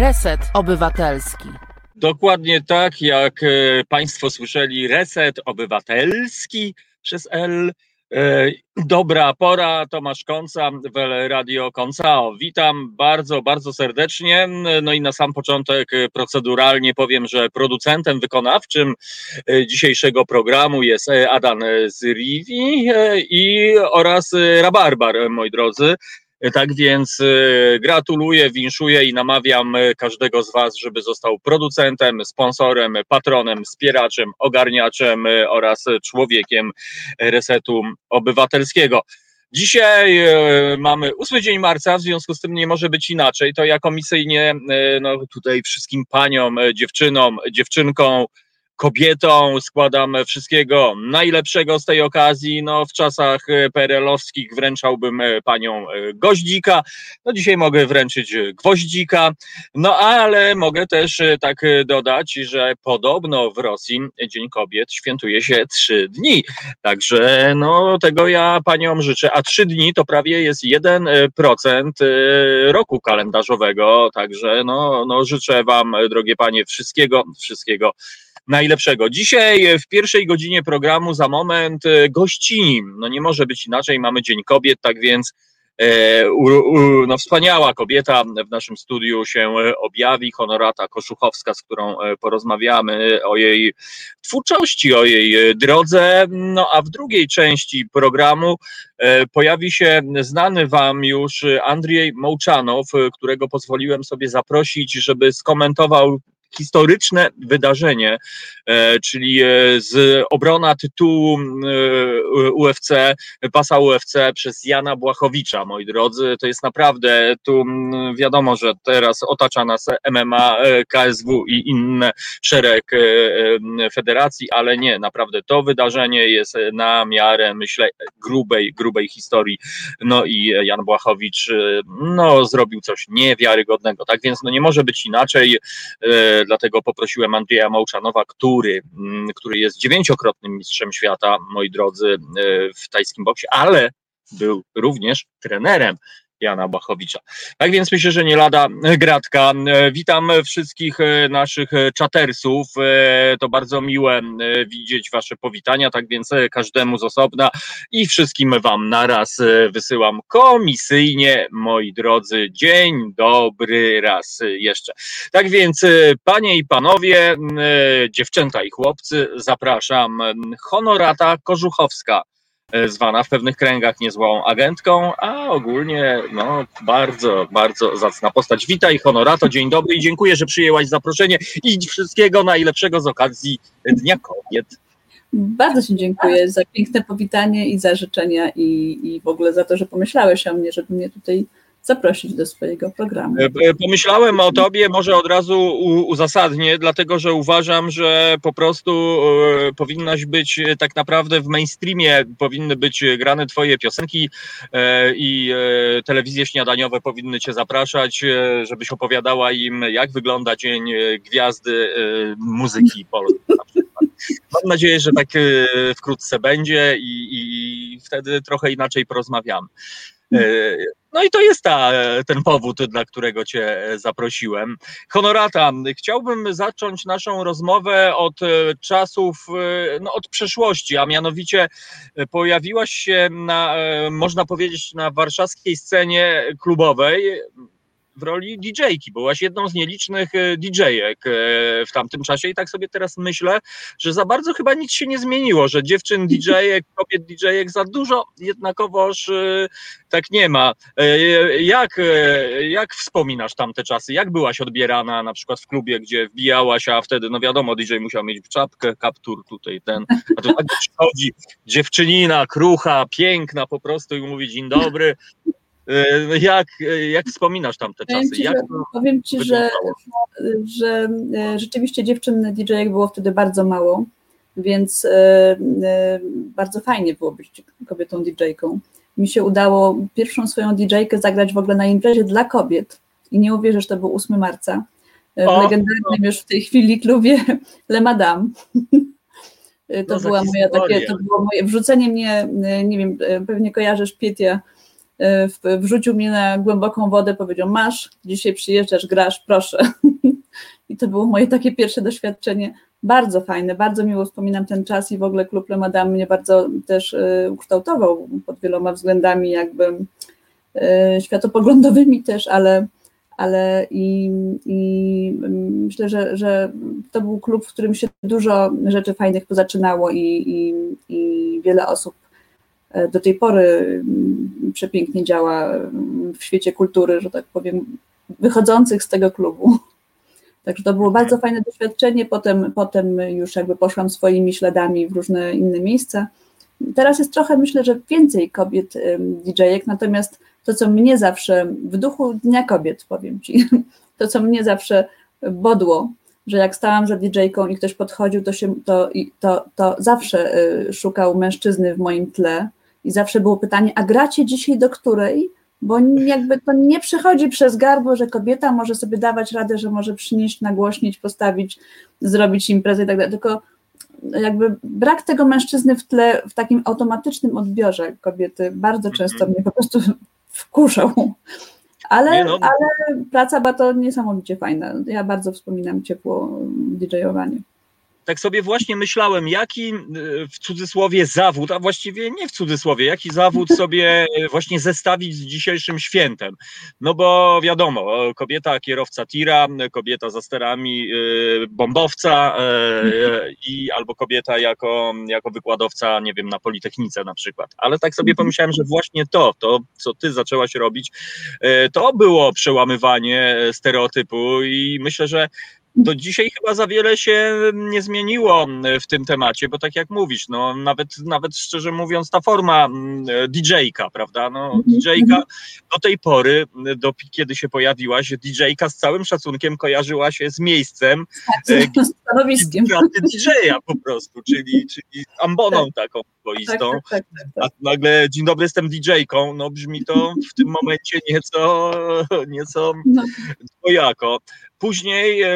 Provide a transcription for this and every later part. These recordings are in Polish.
Reset Obywatelski. Dokładnie tak, jak e, Państwo słyszeli, Reset Obywatelski przez L. E, dobra pora, Tomasz Konca, w Radio Koncao. Witam bardzo, bardzo serdecznie. No i na sam początek proceduralnie powiem, że producentem wykonawczym e, dzisiejszego programu jest Adam Zriwi i oraz Rabarbar, moi drodzy. Tak więc y, gratuluję, winszuję i namawiam y, każdego z Was, żeby został producentem, sponsorem, patronem, wspieraczem, ogarniaczem y, oraz człowiekiem resetu obywatelskiego. Dzisiaj mamy 8 dzień marca, w związku z tym nie może być inaczej. To ja komisyjnie no, tutaj wszystkim paniom, dziewczynom, dziewczynkom, kobietą. Składam wszystkiego najlepszego z tej okazji. No, w czasach e, perelowskich wręczałbym e, panią e, goździka. No, dzisiaj mogę wręczyć gwoździka. No, ale mogę też tak dodać, że podobno w Rosji Dzień Kobiet świętuje się trzy dni. Także no, tego ja paniom życzę. A trzy dni to prawie jest 1% roku kalendarzowego. Także no, no, życzę wam, drogie panie, wszystkiego, wszystkiego najlepszego. Dzisiaj w pierwszej godzinie programu za moment e, gościni. No nie może być inaczej, mamy Dzień Kobiet, tak więc e, no wspaniała kobieta w naszym studiu się objawi, Honorata Koszuchowska, z którą e, porozmawiamy o jej twórczości, o jej drodze. No a w drugiej części programu pojawi się znany Wam już Andrzej Mołczanow, którego pozwoliłem sobie zaprosić, żeby skomentował historyczne wydarzenie, e, czyli e, z obrona tytułu e, UFC, pasa UFC przez Jana Błachowicza, moi drodzy. To jest naprawdę, tu wiadomo, że teraz otacza nas MMA, KSW i inne szereg federacji, ale nie, naprawdę to wydarzenie jest na miarę, myślę, grubej, grubej historii. No i Jan Błachowicz, no, zrobił coś niewiarygodnego. Tak więc, no, nie może być inaczej dlatego poprosiłem Andrzeja Mołczanowa, który, mm, który jest dziewięciokrotnym mistrzem świata, moi drodzy, e, w tajskim boksie, ale był również trenerem Jana Bachowicza. Tak więc myślę, że nie lada gratka. Witam wszystkich e, naszych czatersów. E, to bardzo miłe e, widzieć Wasze powitania, tak więc każdemu z osobna i wszystkim Wam naraz wysyłam komisyjnie, moi drodzy. Dzień dobry raz jeszcze. Tak więc, panie i panowie, dziewczęta i chłopcy, zapraszam. Honorata Korzuchowska E, zwana w pewnych kręgach niezłą agentką, a ogólnie no, bardzo, bardzo zacna postać. Witaj, Honorato, dzień dobry i dziękuję, że przyjęłaś zaproszenie i wszystkiego najlepszego z okazji Dnia Kobiet. Bardzo Ci dziękuję za piękne powitanie i za życzenia i, i w ogóle za to, że pomyślałeś o mnie, żeby mnie tutaj zaprosić do swojego programu. E, e, pomyślałem o tobie, może od razu uzasadnię, dlatego że uważam, że po prostu e, powinnaś być tak naprawdę w mainstreamie, powinny być grane twoje piosenki i telewizje śniadaniowe powinny cię zapraszać, żebyś opowiadała im, jak wygląda dzień gwiazdy muzyki polskiej. Mam nadzieję, że tak wkrótce będzie i, i wtedy trochę inaczej porozmawiamy. No i to jest ta, ten powód, dla którego Cię zaprosiłem. Honorata, chciałbym zacząć naszą rozmowę od e, czasów, e, no od przeszłości, a mianowicie pojawiłaś się na, e, można powiedzieć, na warszawskiej scenie klubowej w roli DJ-ki. Byłaś jedną z nielicznych e, DJ-ek e, w tamtym czasie i tak sobie teraz myślę, że za bardzo chyba nic się nie zmieniło, że dziewczyn DJ-ek, kobiet DJ-ek za dużo jednakowoż e, tak nie ma. Jak, jak wspominasz tamte czasy? Jak byłaś odbierana na przykład w klubie, gdzie wbijałaś, a wtedy, no wiadomo, DJ musiał mieć czapkę, kaptur tutaj ten, a tu tak przychodzi dziewczynina, krucha, piękna po prostu i mówi dzień dobry, jak, jak wspominasz tamte czasy? Powiem ci, jak że, powiem ci że, że e, rzeczywiście dziewczyn dj było wtedy bardzo mało, więc e, bardzo fajnie było być kobietą DJ-ką. Mi się udało pierwszą swoją DJ-kę zagrać w ogóle na imprezie dla kobiet i nie uwierzysz, to był 8 marca w o, legendarnym już w tej chwili klubie Le Madame. To no była moja takie, to było moje wrzucenie mnie, nie wiem, pewnie kojarzysz Pietia wrzucił mnie na głęboką wodę, powiedział: Masz, dzisiaj przyjeżdżasz, grasz, proszę. I to było moje takie pierwsze doświadczenie. Bardzo fajne, bardzo miło wspominam ten czas i w ogóle klub Le Madame mnie bardzo też ukształtował pod wieloma względami, jakby światopoglądowymi też, ale ale i, i myślę, że, że to był klub, w którym się dużo rzeczy fajnych pozaczynało i, i, i wiele osób do tej pory mm, przepięknie działa w świecie kultury, że tak powiem, wychodzących z tego klubu. Także to było bardzo fajne doświadczenie. Potem, potem już jakby poszłam swoimi śladami w różne inne miejsca. Teraz jest trochę, myślę, że więcej kobiet DJ-ek, natomiast to, co mnie zawsze, w duchu Dnia Kobiet, powiem Ci, to, co mnie zawsze bodło, że jak stałam za DJ-ką i ktoś podchodził, to, się, to, to, to zawsze y, szukał mężczyzny w moim tle i zawsze było pytanie, a gracie dzisiaj do której? Bo jakby to nie przychodzi przez gardło, że kobieta może sobie dawać radę, że może przynieść, nagłośnić, postawić, zrobić imprezę i tak dalej, tylko jakby brak tego mężczyzny w tle, w takim automatycznym odbiorze kobiety bardzo mhm. często mnie po prostu wkurzą. Ale, no. ale praca była to niesamowicie fajna. Ja bardzo wspominam ciepło DJ-owanie tak sobie właśnie myślałem, jaki w cudzysłowie zawód, a właściwie nie w cudzysłowie, jaki zawód sobie właśnie zestawić z dzisiejszym świętem. No bo wiadomo, kobieta kierowca tira, kobieta za sterami y, bombowca i albo kobieta jako, jako wykładowca, nie wiem, na Politechnice na przykład. Ale tak sobie pomyślałem, że właśnie to, to co ty zaczęłaś robić, to było przełamywanie stereotypu i myślę, że do dzisiaj chyba za wiele się nie zmieniło w tym temacie, bo tak jak mówisz, no nawet, nawet szczerze mówiąc, ta forma DJ-ka, prawda? No, mhm, DJ-ka mhm. do tej pory, do, kiedy się pojawiłaś, DJ-ka z całym szacunkiem kojarzyła się z miejscem, e, stanowiskiem. DJ-a po prostu, czyli, czyli amboną tak. taką swoistą. Tak, tak, tak, tak, A nagle dzień dobry, jestem DJ-ką, no brzmi to w tym momencie nieco, nieco no. dwojako. Później e,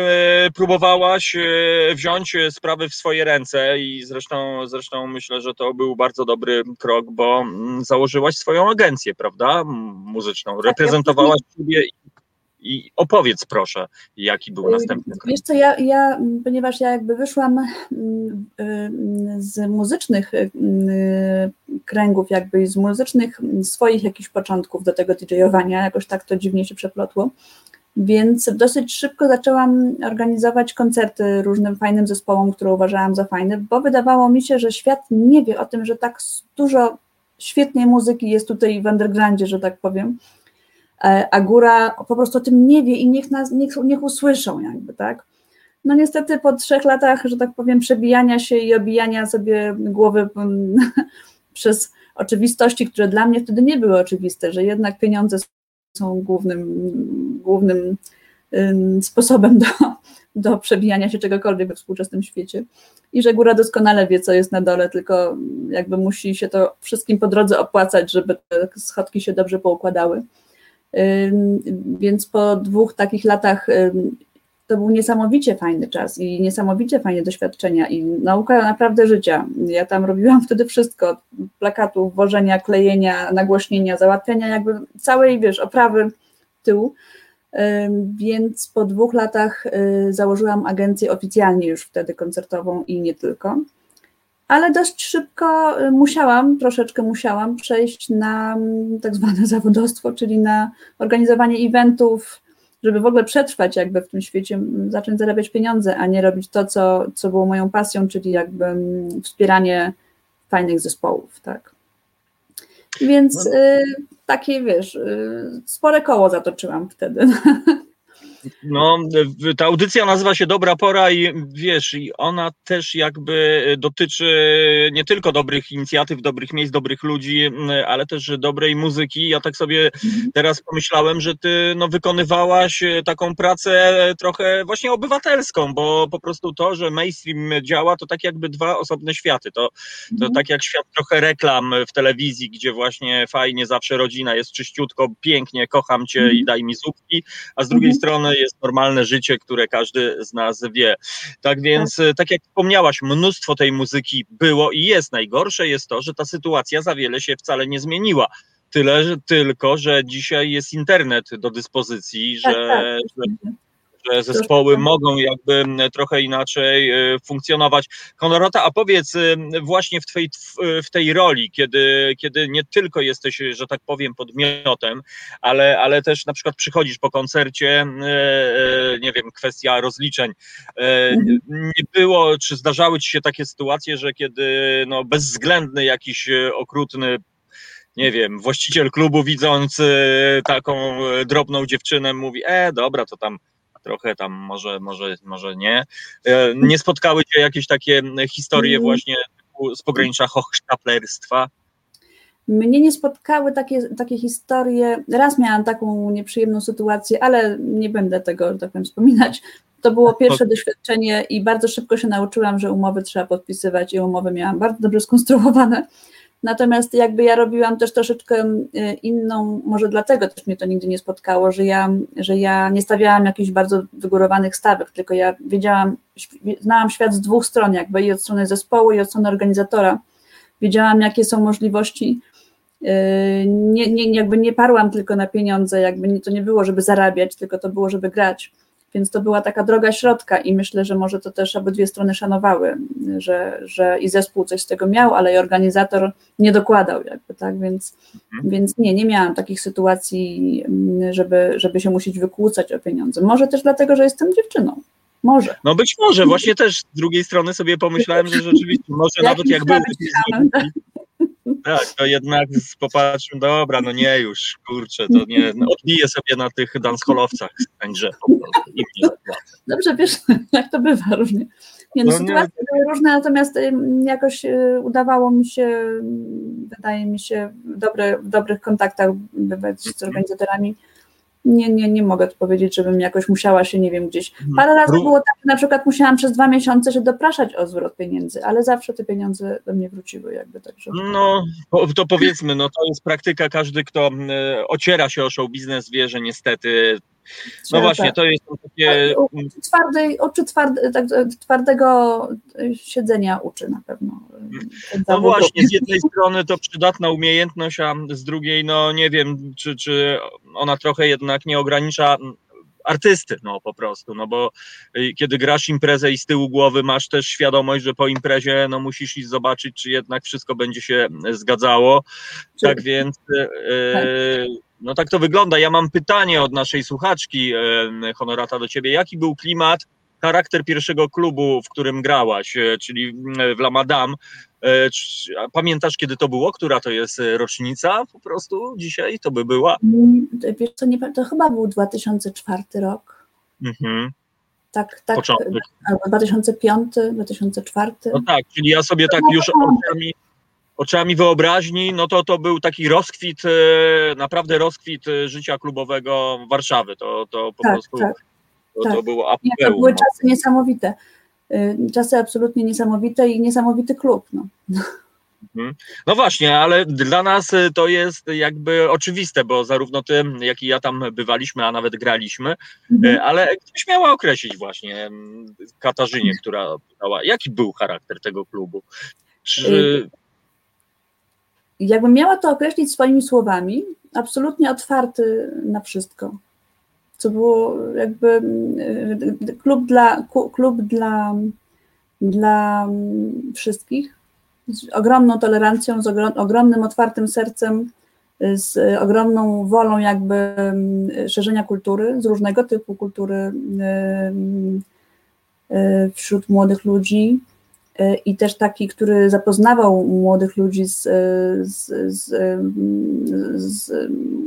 próbowałaś e, wziąć sprawy w swoje ręce i zresztą, zresztą myślę, że to był bardzo dobry krok, bo mm, założyłaś swoją agencję, prawda, muzyczną. Tak, Reprezentowałaś siebie i opowiedz proszę, jaki był następny krok. Wiesz co, ja, ja ponieważ ja jakby wyszłam mm, y, z muzycznych y, kręgów, jakby z muzycznych swoich jakichś początków do tego DJ-owania, jakoś tak to dziwnie się przeplotło, więc dosyć szybko zaczęłam organizować koncerty różnym fajnym zespołom, które uważałam za fajne, bo wydawało mi się, że świat nie wie o tym, że tak dużo świetnej muzyki jest tutaj w undergroundzie, że tak powiem, e, a góra po prostu o tym nie wie i niech nas, niech, niech usłyszą jakby, tak. No niestety po trzech latach, że tak powiem, przebijania się i obijania sobie głowy przez oczywistości, które dla mnie wtedy nie były oczywiste, że jednak pieniądze są głównym, głównym sposobem do, do przebijania się czegokolwiek we współczesnym świecie. I że góra doskonale wie, co jest na dole, tylko jakby musi się to wszystkim po drodze opłacać, żeby te schodki się dobrze poukładały. Więc po dwóch takich latach to był niesamowicie fajny czas i niesamowicie fajne doświadczenia i nauka naprawdę życia. Ja tam robiłam wtedy wszystko, plakatów, wożenia, klejenia, nagłośnienia, załatwiania jakby całej, wiesz, oprawy tyłu. Więc po dwóch latach y, założyłam agencję oficjalnie już wtedy koncertową i nie tylko. Ale dość szybko y, musiałam, troszeczkę musiałam przejść na mm, tak zwane zawodostwo, czyli na organizowanie eventów, żeby w ogóle przetrwać jakby w tym świecie, zacząć zarabiać pieniądze, a nie robić to, co, co było moją pasją, czyli jakby wspieranie fajnych zespołów, tak. Więc no. y, takie, wiesz, y, spore koło zatoczyłam wtedy. No, ta audycja nazywa się Dobra Pora i wiesz, i ona też jakby dotyczy nie tylko dobrych inicjatyw, dobrych miejsc, dobrych ludzi, ale też dobrej muzyki. Ja tak sobie teraz pomyślałem, że ty no, wykonywałaś taką pracę trochę właśnie obywatelską, bo po prostu to, że mainstream działa, to tak jakby dwa osobne światy. To, to mhm. tak jak świat trochę reklam w telewizji, gdzie właśnie fajnie zawsze rodzina jest czyściutko, pięknie, kocham cię i mhm. daj mi zupki, a z drugiej mhm. strony jest normalne życie, które każdy z nas wie. Tak więc, tak. tak jak wspomniałaś, mnóstwo tej muzyki było i jest. Najgorsze jest to, że ta sytuacja za wiele się wcale nie zmieniła Tyle że, tylko, że dzisiaj jest internet do dyspozycji, Tak, że, tak. że że zespoły mogą jakby trochę inaczej e, funkcjonować. Honorata, a powiedz e, właśnie w, twej, w tej roli, kiedy, kiedy nie tylko jesteś, że tak powiem, podmiotem, ale, ale też na przykład przychodzisz po koncercie, nie wiem, kwestia rozliczeń. Nie było, czy zdarzały ci się takie sytuacje, że kiedy no, bezwzględny jakiś okrutny nie wiem, właściciel klubu widząc taką drobną dziewczynę mówi, e, dobra, to tam trochę tam może, może, może nie. E, nie spotkały cię jakieś takie historie Mm. właśnie z pogranicza hochsztaplerstwa? Mnie nie spotkały takie, takie historie. Raz miałam taką nieprzyjemną sytuację, ale nie będę tego, tak powiem, wspominać. To było pierwsze doświadczenie i bardzo szybko się nauczyłam, że umowy trzeba podpisywać i umowy miałam bardzo dobrze skonstruowane. Natomiast jakby ja robiłam też troszeczkę y, inną, może dlatego też mnie to nigdy nie spotkało, że ja, że ja nie stawiałam jakichś bardzo wygórowanych stawek, tylko ja wiedziałam, znałam świat z dwóch stron, jakby i od strony zespołu, i od strony organizatora. Wiedziałam, jakie są możliwości. Y, nie, nie, jakby nie parłam tylko na pieniądze, jakby to nie było, żeby zarabiać, tylko to było, żeby grać. Więc to była taka droga środka i myślę, że może to też obydwie strony szanowały, że, że i zespół coś z tego miał, ale i organizator nie dokładał jakby, tak, więc, mhm. więc nie, nie miałam takich sytuacji, żeby, żeby się musieć wykłócać o pieniądze. Może też dlatego, że jestem dziewczyną. Może. No być może, właśnie też z drugiej strony sobie pomyślałem, że rzeczywiście może nawet jak były tak, to jednak popatrzmy, dobra, no nie już, kurczę, to nie, no odbiję sobie na tych prostu. I Dobrze, wiesz, jak to bywa różnie. Nie, no, no sytuacje nie. były różne, natomiast jakoś y, udawało mi się, wydaje mi się, w, dobre, w dobrych kontaktach bywać z organizatorami. Nie, nie, nie mogę powiedzieć, żebym jakoś musiała się, nie wiem, gdzieś. Parę razy było tak, że na przykład musiałam przez dwa miesiące się dopraszać o zwrot pieniędzy, ale zawsze te pieniądze do mnie wróciły, jakby także. No, to powiedzmy, no to jest praktyka, każdy, kto ociera się o show biznes, wie, że niestety. No właśnie, to jest takie. Uczy, twardej, uczy twardy, tak, twardego siedzenia uczy na pewno. No właśnie, z jednej strony to przydatna umiejętność, a z drugiej, no nie wiem, czy, czy ona trochę jednak nie ogranicza artysty, no po prostu, no bo kiedy grasz imprezę i z tyłu głowy masz też świadomość, że po imprezie no musisz iść zobaczyć, czy jednak wszystko będzie się zgadzało, czy... tak więc e, no tak to wygląda. Ja mam pytanie od naszej słuchaczki, e, Honorata, do ciebie. Jaki był klimat, charakter pierwszego klubu, w którym grałaś, e, czyli w La Madame? Pamiętasz, kiedy to było? Która to jest rocznica po prostu dzisiaj? To by była? Wiesz co, nie, to chyba był 2004 rok. Mhm. Tak, tak. Początek. Albo 2005, 2004. No tak, czyli ja sobie tak już oczami, oczami wyobraźni, no to to był taki rozkwit, naprawdę rozkwit życia klubowego Warszawy. To, to po tak, prostu tak, to, tak. to było apeł. Nie, to były czasy niesamowite. Czasy absolutnie niesamowite i niesamowity klub. No. No właśnie, ale dla nas to jest jakby oczywiste, bo zarówno ty, jak i ja tam bywaliśmy, a nawet graliśmy, mhm. ale ktoś miała określić właśnie Katarzynie, która pytała, jaki był charakter tego klubu? Czy... Jakbym miała to określić swoimi słowami, absolutnie otwarty na wszystko. Co było jakby klub dla, klub dla, dla wszystkich, z ogromną tolerancją, z ogromnym otwartym sercem, z ogromną wolą jakby szerzenia kultury, z różnego typu kultury wśród młodych ludzi i też taki, który zapoznawał młodych ludzi z, z, z, z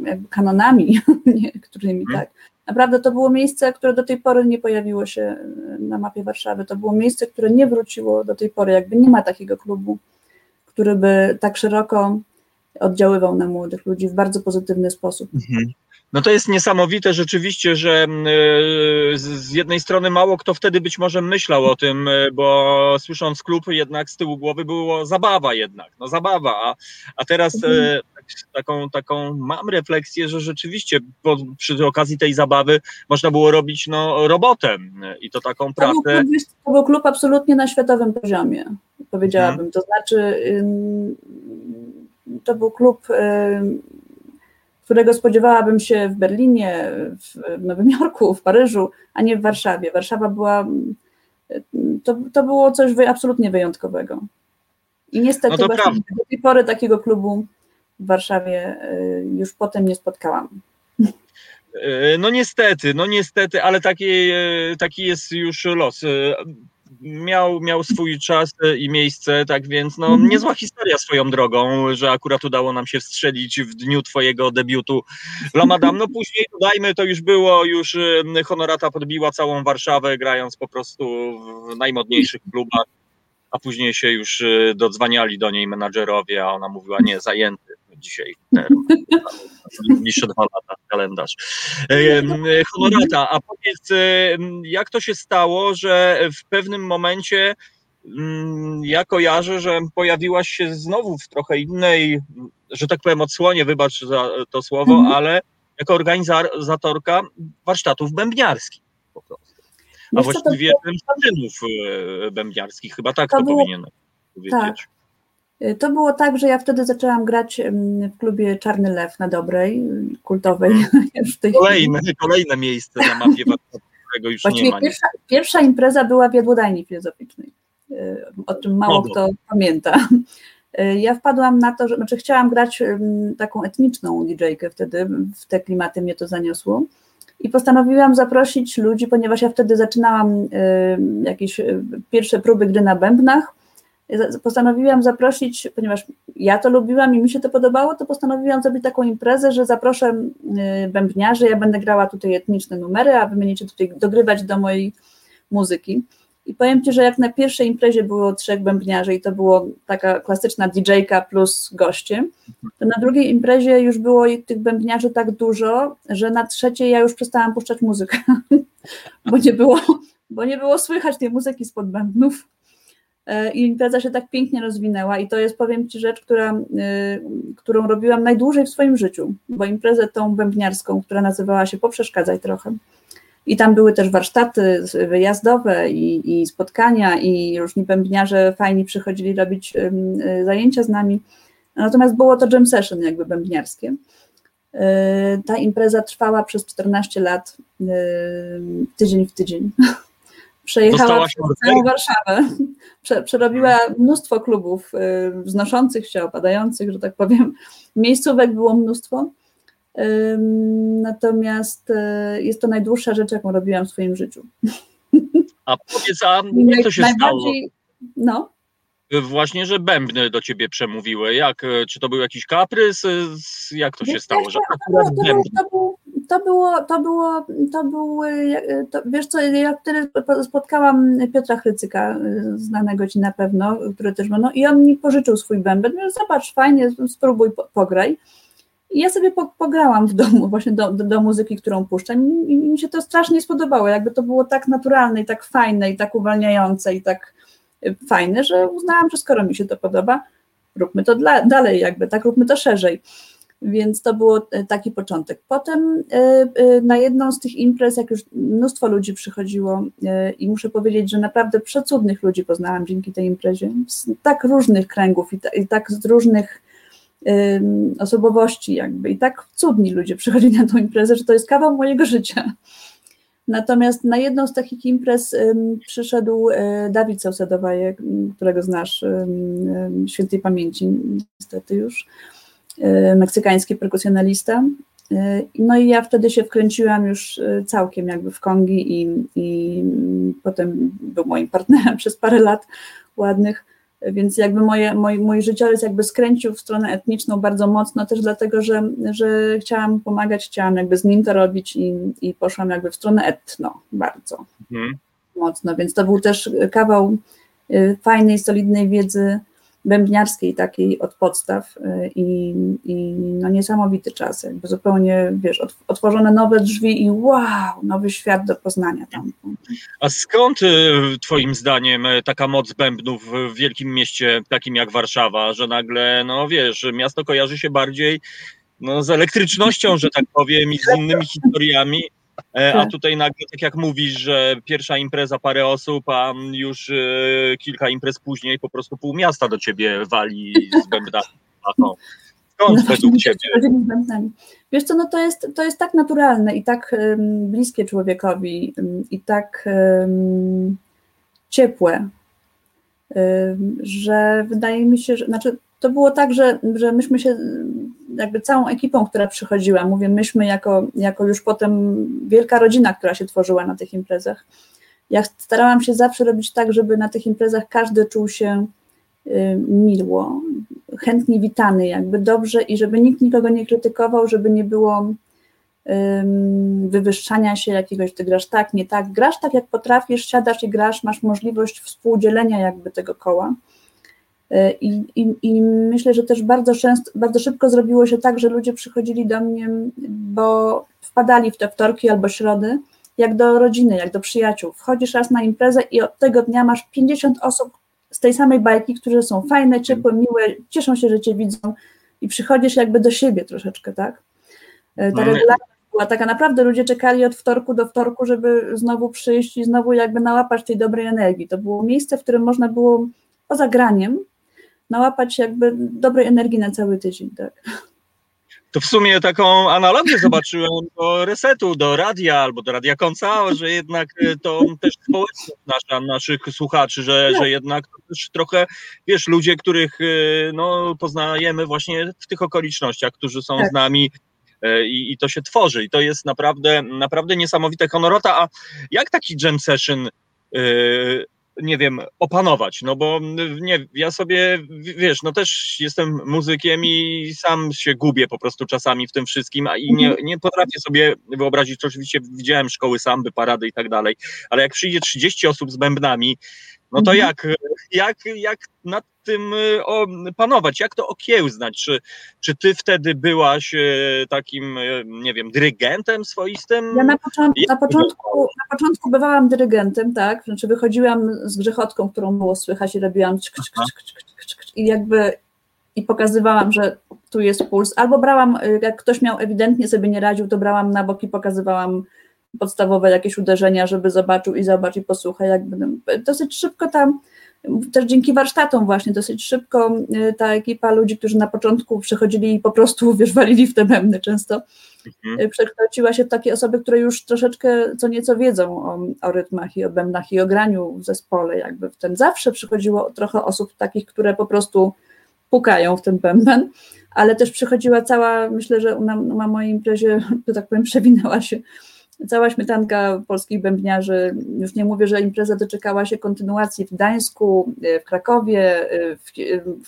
jakby kanonami niektórymi, hmm. tak. Naprawdę to było miejsce, które do tej pory nie pojawiło się na mapie Warszawy. To było miejsce, które nie wróciło do tej pory. Jakby nie ma takiego klubu, który by tak szeroko oddziaływał na młodych ludzi w bardzo pozytywny sposób. Mhm. No to jest niesamowite rzeczywiście, że z jednej strony mało kto wtedy być może myślał o tym, bo słysząc klub jednak z tyłu głowy było zabawa jednak, no zabawa, a, a teraz mhm. taką, taką mam refleksję, że rzeczywiście po, przy okazji tej zabawy można było robić no, robotę i to taką pracę. To był, klub, to był klub absolutnie na światowym poziomie, powiedziałabym, mhm. to znaczy to był klub którego spodziewałabym się w Berlinie, w Nowym Jorku, w Paryżu, a nie w Warszawie. Warszawa była, to, to było coś absolutnie wyjątkowego. I niestety no do tej pory takiego klubu w Warszawie y, już potem nie spotkałam. E, no niestety, no niestety, ale taki, e, taki jest już los. E, miał, miał swój czas i miejsce, tak więc no mhm. niezła historia swoją drogą, że akurat udało nam się wstrzelić w dniu twojego debiutu Lamadam. No później dodajmy, to już było, już Honorata podbiła całą Warszawę, grając po prostu w najmodniejszych klubach, a później się już dodzwaniali do niej menadżerowie, a ona mówiła nie, zajęty dzisiaj bliższe dwa lata kalendarz. Honorata, a powiedz, jak to się stało, że w pewnym momencie mm, ja kojarzę, że pojawiłaś się znowu w trochę innej, że tak powiem, odsłonie, wybacz za to słowo, mhm. ale jako organizatorka warsztatów bębniarskich po prostu. A właściwie warsztatów e, bębniarskich, chyba tak to, to było, powinienem powiedzieć. Tak. Y, to było tak, że ja wtedy zaczęłam grać w klubie Czarny Lew na Dobrej, kultowej. Kolejne, kolejne miejsce na mapie którego już Właściwie nie ma. Pierwsza, pierwsza impreza była w Jadłodajni Filozoficznej, y, o czym mało no kto pamięta. Ja wpadłam na to, że znaczy chciałam grać taką etniczną DJ-kę wtedy, w te klimaty mnie to zaniosło. I postanowiłam zaprosić ludzi, ponieważ ja wtedy zaczynałam jakieś pierwsze próby gry na bębnach postanowiłam zaprosić, ponieważ ja to lubiłam i mi się to podobało, to postanowiłam zrobić taką imprezę, że zaproszę y, bębniarzy, ja będę grała tutaj etniczne numery, a wy będziecie tutaj dogrywać do mojej muzyki. I powiem Ci, że jak na pierwszej imprezie było trzech bębniarzy i to było taka klasyczna DJ-ka plus goście, to na drugiej imprezie już było tych bębniarzy tak dużo, że na trzeciej ja już przestałam puszczać muzykę, bo nie było, bo nie było słychać tej muzyki spod bębnów. E, i impreza się tak pięknie rozwinęła i to jest, powiem Ci, rzecz, która, e, którą robiłam najdłużej w swoim życiu, bo imprezę tą bębniarską, która nazywała się Poprzeszkadzaj trochę. I tam były też warsztaty wyjazdowe i, i spotkania i różni bębniarze fajni przychodzili robić e, zajęcia z nami. Natomiast było to jam session jakby bębniarskie. Ta impreza trwała przez 14 lat, tydzień w tydzień. Przejechała całą Warszawę, Prze, przerobiła mnóstwo klubów wznoszących się, opadających, że tak powiem. Miejscówek było mnóstwo. Natomiast y, jest to najdłuższa rzecz, jaką robiłam w swoim życiu. A powiedz, a jak to się stało? No właśnie, że bębny do ciebie przemówiły. Jak, czy to był jakiś kaprys? Jak to się stało, że akurat bębny? To było, to było, to było, to, wiesz co, ja wtedy spotkałam Piotra Chrycyka, znanego ci na pewno, który też ma, no i on mi pożyczył swój bęben, zobacz, fajnie, spróbuj, pograj. I ja sobie pograłam w domu właśnie do, do, do, muzyki, którą puszczam i mi się to strasznie spodobało, jakby to było tak naturalne i tak fajne i tak uwalniające i tak fajne, że uznałam, że skoro mi się to podoba, róbmy to dla, dalej jakby, tak, róbmy to szerzej. Więc to było e, taki początek. Potem e, na jedną z tych imprez, jak już mnóstwo ludzi przychodziło i muszę powiedzieć, że naprawdę przecudnych ludzi poznałam dzięki tej imprezie, z tak różnych kręgów i, tak z różnych osobowości jakby i tak cudni ludzie przychodzili na tą imprezę, że to jest kawał mojego życia. Natomiast na jedną z takich imprez przyszedł Dawid Sausedowajek, którego znasz, świętej pamięci niestety już. Y, meksykański perkusjonalista. Y, no i ja wtedy się wkręciłam już całkiem jakby w kongi i, i potem był moim partnerem przez parę lat ładnych, więc jakby moje, mój, mój życiorys jakby skręcił w stronę etniczną bardzo mocno, też dlatego, że, że chciałam pomagać, chciałam jakby z nim to robić i, i poszłam jakby w stronę etno bardzo mhm. mocno, więc to był też kawał fajnej, solidnej wiedzy bębniarskiej takiej od podstaw y, i, i no niesamowity czas, jakby zupełnie, wiesz, otworzone nowe drzwi i wow, nowy świat do poznania tam. A skąd y, twoim zdaniem y, taka moc bębnów w wielkim mieście takim jak Warszawa, że nagle, no wiesz, miasto kojarzy się bardziej no, z elektrycznością, że tak powiem, i z innymi historiami, a tak. tutaj nagle, tak jak mówisz, że pierwsza impreza parę osób, a już e, kilka imprez później po prostu pół miasta do ciebie wali z bębnami. Skąd według Ciebie? Wiesz co, no to jest, to jest tak naturalne i tak um, bliskie człowiekowi um, i tak um, ciepłe, że wydaje mi się, że znaczy to było tak, że, że myśmy się jakby całą ekipą, która przychodziła, mówię myśmy jako, jako już potem wielka rodzina, która się tworzyła na tych imprezach. Ja starałam się zawsze robić tak, żeby na tych imprezach każdy czuł się y, miło, chętnie witany, jakby dobrze i żeby nikt nikogo nie krytykował, żeby nie było wywyższania się jakiegoś, ty grasz tak, nie tak, grasz tak jak potrafisz, siadasz i grasz, masz możliwość współdzielenia jakby tego koła. Y, I, i, I, myślę, że też bardzo często, bardzo szybko zrobiło się tak, że ludzie przychodzili do mnie, bo wpadali w te wtorki albo środy, jak do rodziny, jak do przyjaciół. Wchodzisz raz na imprezę i od tego dnia masz 50 osób z tej samej bajki, które są fajne, ciepłe, miłe, cieszą się, że cię widzą i przychodzisz jakby do siebie troszeczkę, tak? Y, ta regulacja była taka naprawdę, ludzie czekali od wtorku do wtorku, żeby znowu przyjść i znowu jakby nałapać tej dobrej energii. To było miejsce, w którym można było poza graniem nałapać jakby dobrej energii na cały tydzień, tak. To w sumie taką analogię zobaczyłem do resetu, do radia albo do radia końca, że jednak e, to też społeczność nasza, naszych słuchaczy, że, że jednak to też trochę, wiesz, ludzie, których e, no, poznajemy właśnie w tych okolicznościach, którzy są tak. z nami e, i, i to się tworzy. I to jest naprawdę, naprawdę niesamowite honorata. A jak taki jam session nie wiem, opanować, no bo nie, ja sobie, wiesz, no też jestem muzykiem i sam się gubię po prostu czasami w tym wszystkim, a i nie, mhm. nie potrafię sobie wyobrazić, oczywiście widziałem szkoły samby, parady i tak dalej, ale jak przyjdzie 30 osób z bębnami, no to mhm. jak, jak, jak nad tym y, panować, jak to okiełznać? Czy, czy ty wtedy byłaś y, takim, y, nie wiem, dyrygentem swoistym? Ja na, początku, na, początku, na początku bywałam dyrygentem, tak, znaczy wychodziłam z grzechotką, którą było słychać i robiłam czk, czk, czk, i jakby i pokazywałam, że tu jest puls, albo brałam, jak ktoś miał ewidentnie sobie nie radził, to brałam na bok i pokazywałam podstawowe jakieś uderzenia, żeby zobaczył i zobacz i posłuchaj, jakby dosyć szybko tam, też dzięki warsztatom właśnie, dosyć szybko y, ta ekipa ludzi, którzy na początku przychodzili i po prostu, wiesz, walili w te bębny często, mhm. Y, przekształciła się w takie osoby, które już troszeczkę co nieco wiedzą o, o rytmach i o bębnach i o graniu w zespole, jakby w ten zawsze przychodziło trochę osób takich, które po prostu pukają w ten bęben, ale też przychodziła cała, myślę, że na, na mojej imprezie, że tak powiem, przewinęła się cała śmietanka polskich bębniarzy, już nie mówię, że impreza doczekała się kontynuacji w Gdańsku, w Krakowie, w,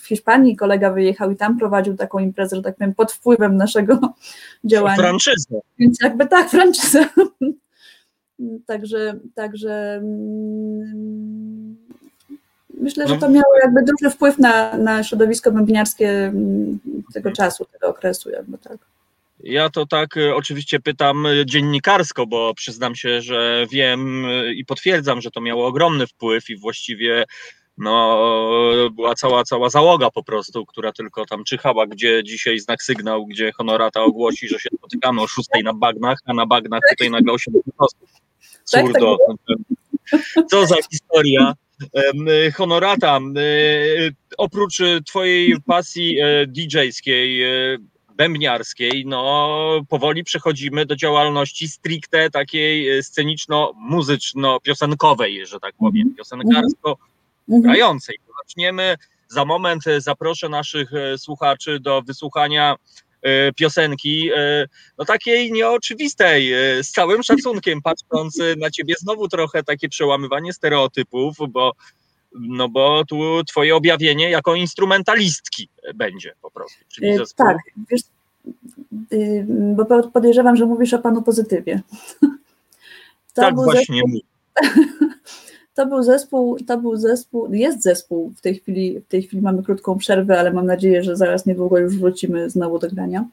w Hiszpanii kolega wyjechał i tam prowadził taką imprezę, że tak powiem, pod wpływem naszego działania. Franczyzę. Więc jakby tak, franczyzę. także, także mm, myślę, że no. to miało jakby duży wpływ na, na środowisko bębniarskie mm, tego czasu, tego okresu jakby tak. Ja to tak e, oczywiście pytam e, dziennikarsko, bo przyznam się, że wiem e, i potwierdzam, że to miało ogromny wpływ i właściwie no, była cała, cała załoga po prostu, która tylko tam czyhała, gdzie dzisiaj znak sygnał, gdzie honorata ogłosi, że się spotykamy o 6 na bagnach, a na bagnach tutaj nagle 80 osób. Surdo. Co za historia. Honorata, oprócz twojej pasji DJ-skiej, bębniarskiej, no powoli przechodzimy do działalności stricte takiej e, sceniczno-muzyczno-piosenkowej, że tak powiem, mhm. piosenkarsko-grającej. Mhm. Zaczniemy, za moment e, zaproszę naszych e, słuchaczy do wysłuchania piosenki, no takiej nieoczywistej, z całym szacunkiem, patrząc na ciebie znowu trochę takie przełamywanie stereotypów, bo no bo tu twoje objawienie jako instrumentalistki będzie po prostu. Czyli e, zespół... Tak, wiesz, y, bo podejrzewam, że mówisz o panu pozytywie. To tak właśnie zespół, To był zespół, to był zespół, jest zespół w tej chwili, w tej chwili mamy krótką przerwę, ale mam nadzieję, że zaraz niedługo już wrócimy znowu do grania,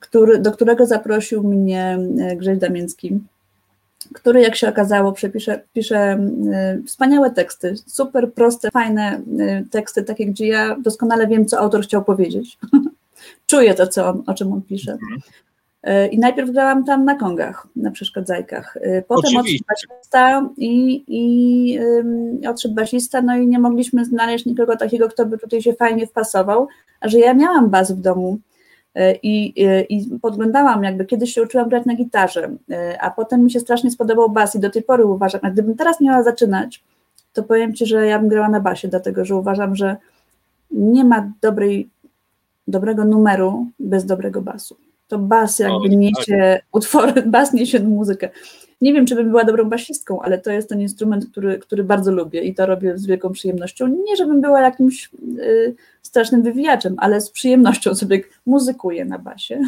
który, do którego zaprosił mnie e, Grześ Damiński który jak się okazało przepisze, pisze y, wspaniałe teksty, super proste, fajne y, teksty, takie gdzie ja doskonale wiem, co autor chciał powiedzieć. Czuję to, co on, o czym on pisze. Mhm. Y, I najpierw grałam tam na kongach, na przeszkadzajkach. Potem odszedł basista i, i um, odszedł basista, no i nie mogliśmy znaleźć nikogo takiego, kto by tutaj się fajnie wpasował. A że ja miałam bas w domu, I, I podglądałam, jakby kiedyś się uczyłam grać na gitarze, a potem mi się strasznie spodobał bas i do tej pory uważam, a gdybym teraz miała zaczynać, to powiem Ci, że ja bym grała na basie, dlatego że uważam, że nie ma dobrej, dobrego numeru bez dobrego basu. To bas jakby niesie tak. utwory, bas niesie muzykę. Nie wiem, czy bym była dobrą basistką, ale to jest ten instrument, który, który bardzo lubię i to robię z wielką przyjemnością. Nie, żebym była jakimś y, strasznym wywijaczem, ale z przyjemnością sobie muzykuję na basie.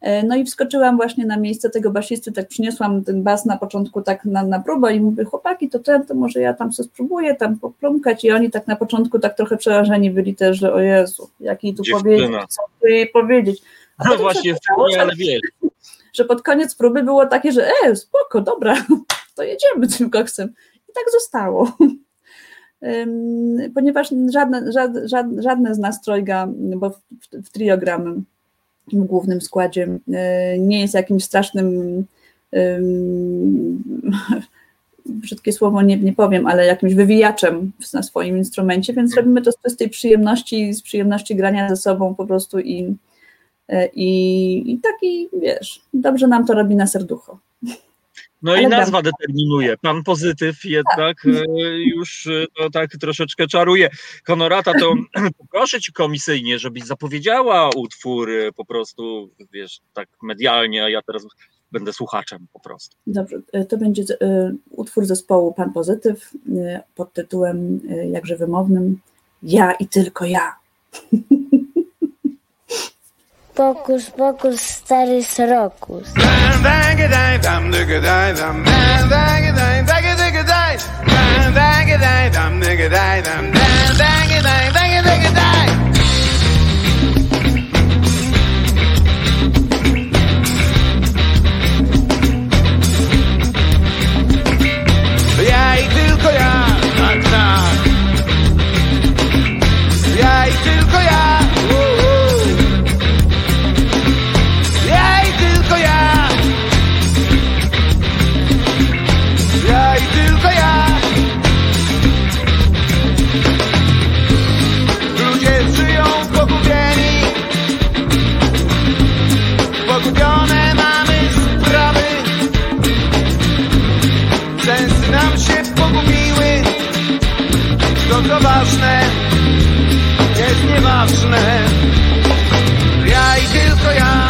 E, no i wskoczyłam właśnie na miejsce tego basisty, tak przyniosłam ten bas na początku tak na, na próbę i mówię, chłopaki, to ten, to może ja tam sobie spróbuję tam poplumkać i oni tak na początku tak trochę przerażeni byli też, że o Jezu, jak jej tu powiedzieć, co tu jej powiedzieć. A no właśnie, wcale, ale wiesz. Że pod koniec próby było takie, że e, spoko, dobra, to jedziemy tym koksem. I tak zostało. Ponieważ żadne, żadne, żadne z nas trojga, bo w, w, w trio gramy, w głównym składzie e, nie jest jakimś strasznym brzydkie słowo nie, nie powiem, ale jakimś wywijaczem na swoim instrumencie, więc robimy to z tej przyjemności, z przyjemności grania ze sobą po prostu i, i, i taki, wiesz, dobrze nam to robi na serducho. No Ale i nazwa dam. determinuje. Pan pozytyw jednak tak. już e, to tak troszeczkę czaruje. Honorata, to proszę ci komisyjnie, żebyś zapowiedziała utwór e, po prostu, wiesz, tak medialnie, a ja teraz będę słuchaczem po prostu. Dobrze, to będzie utwór zespołu Pan Pozytyw pod tytułem jakże wymownym Ja i tylko ja. Pokus, pokus, stary srokus. Ja. Ja i tylko ja,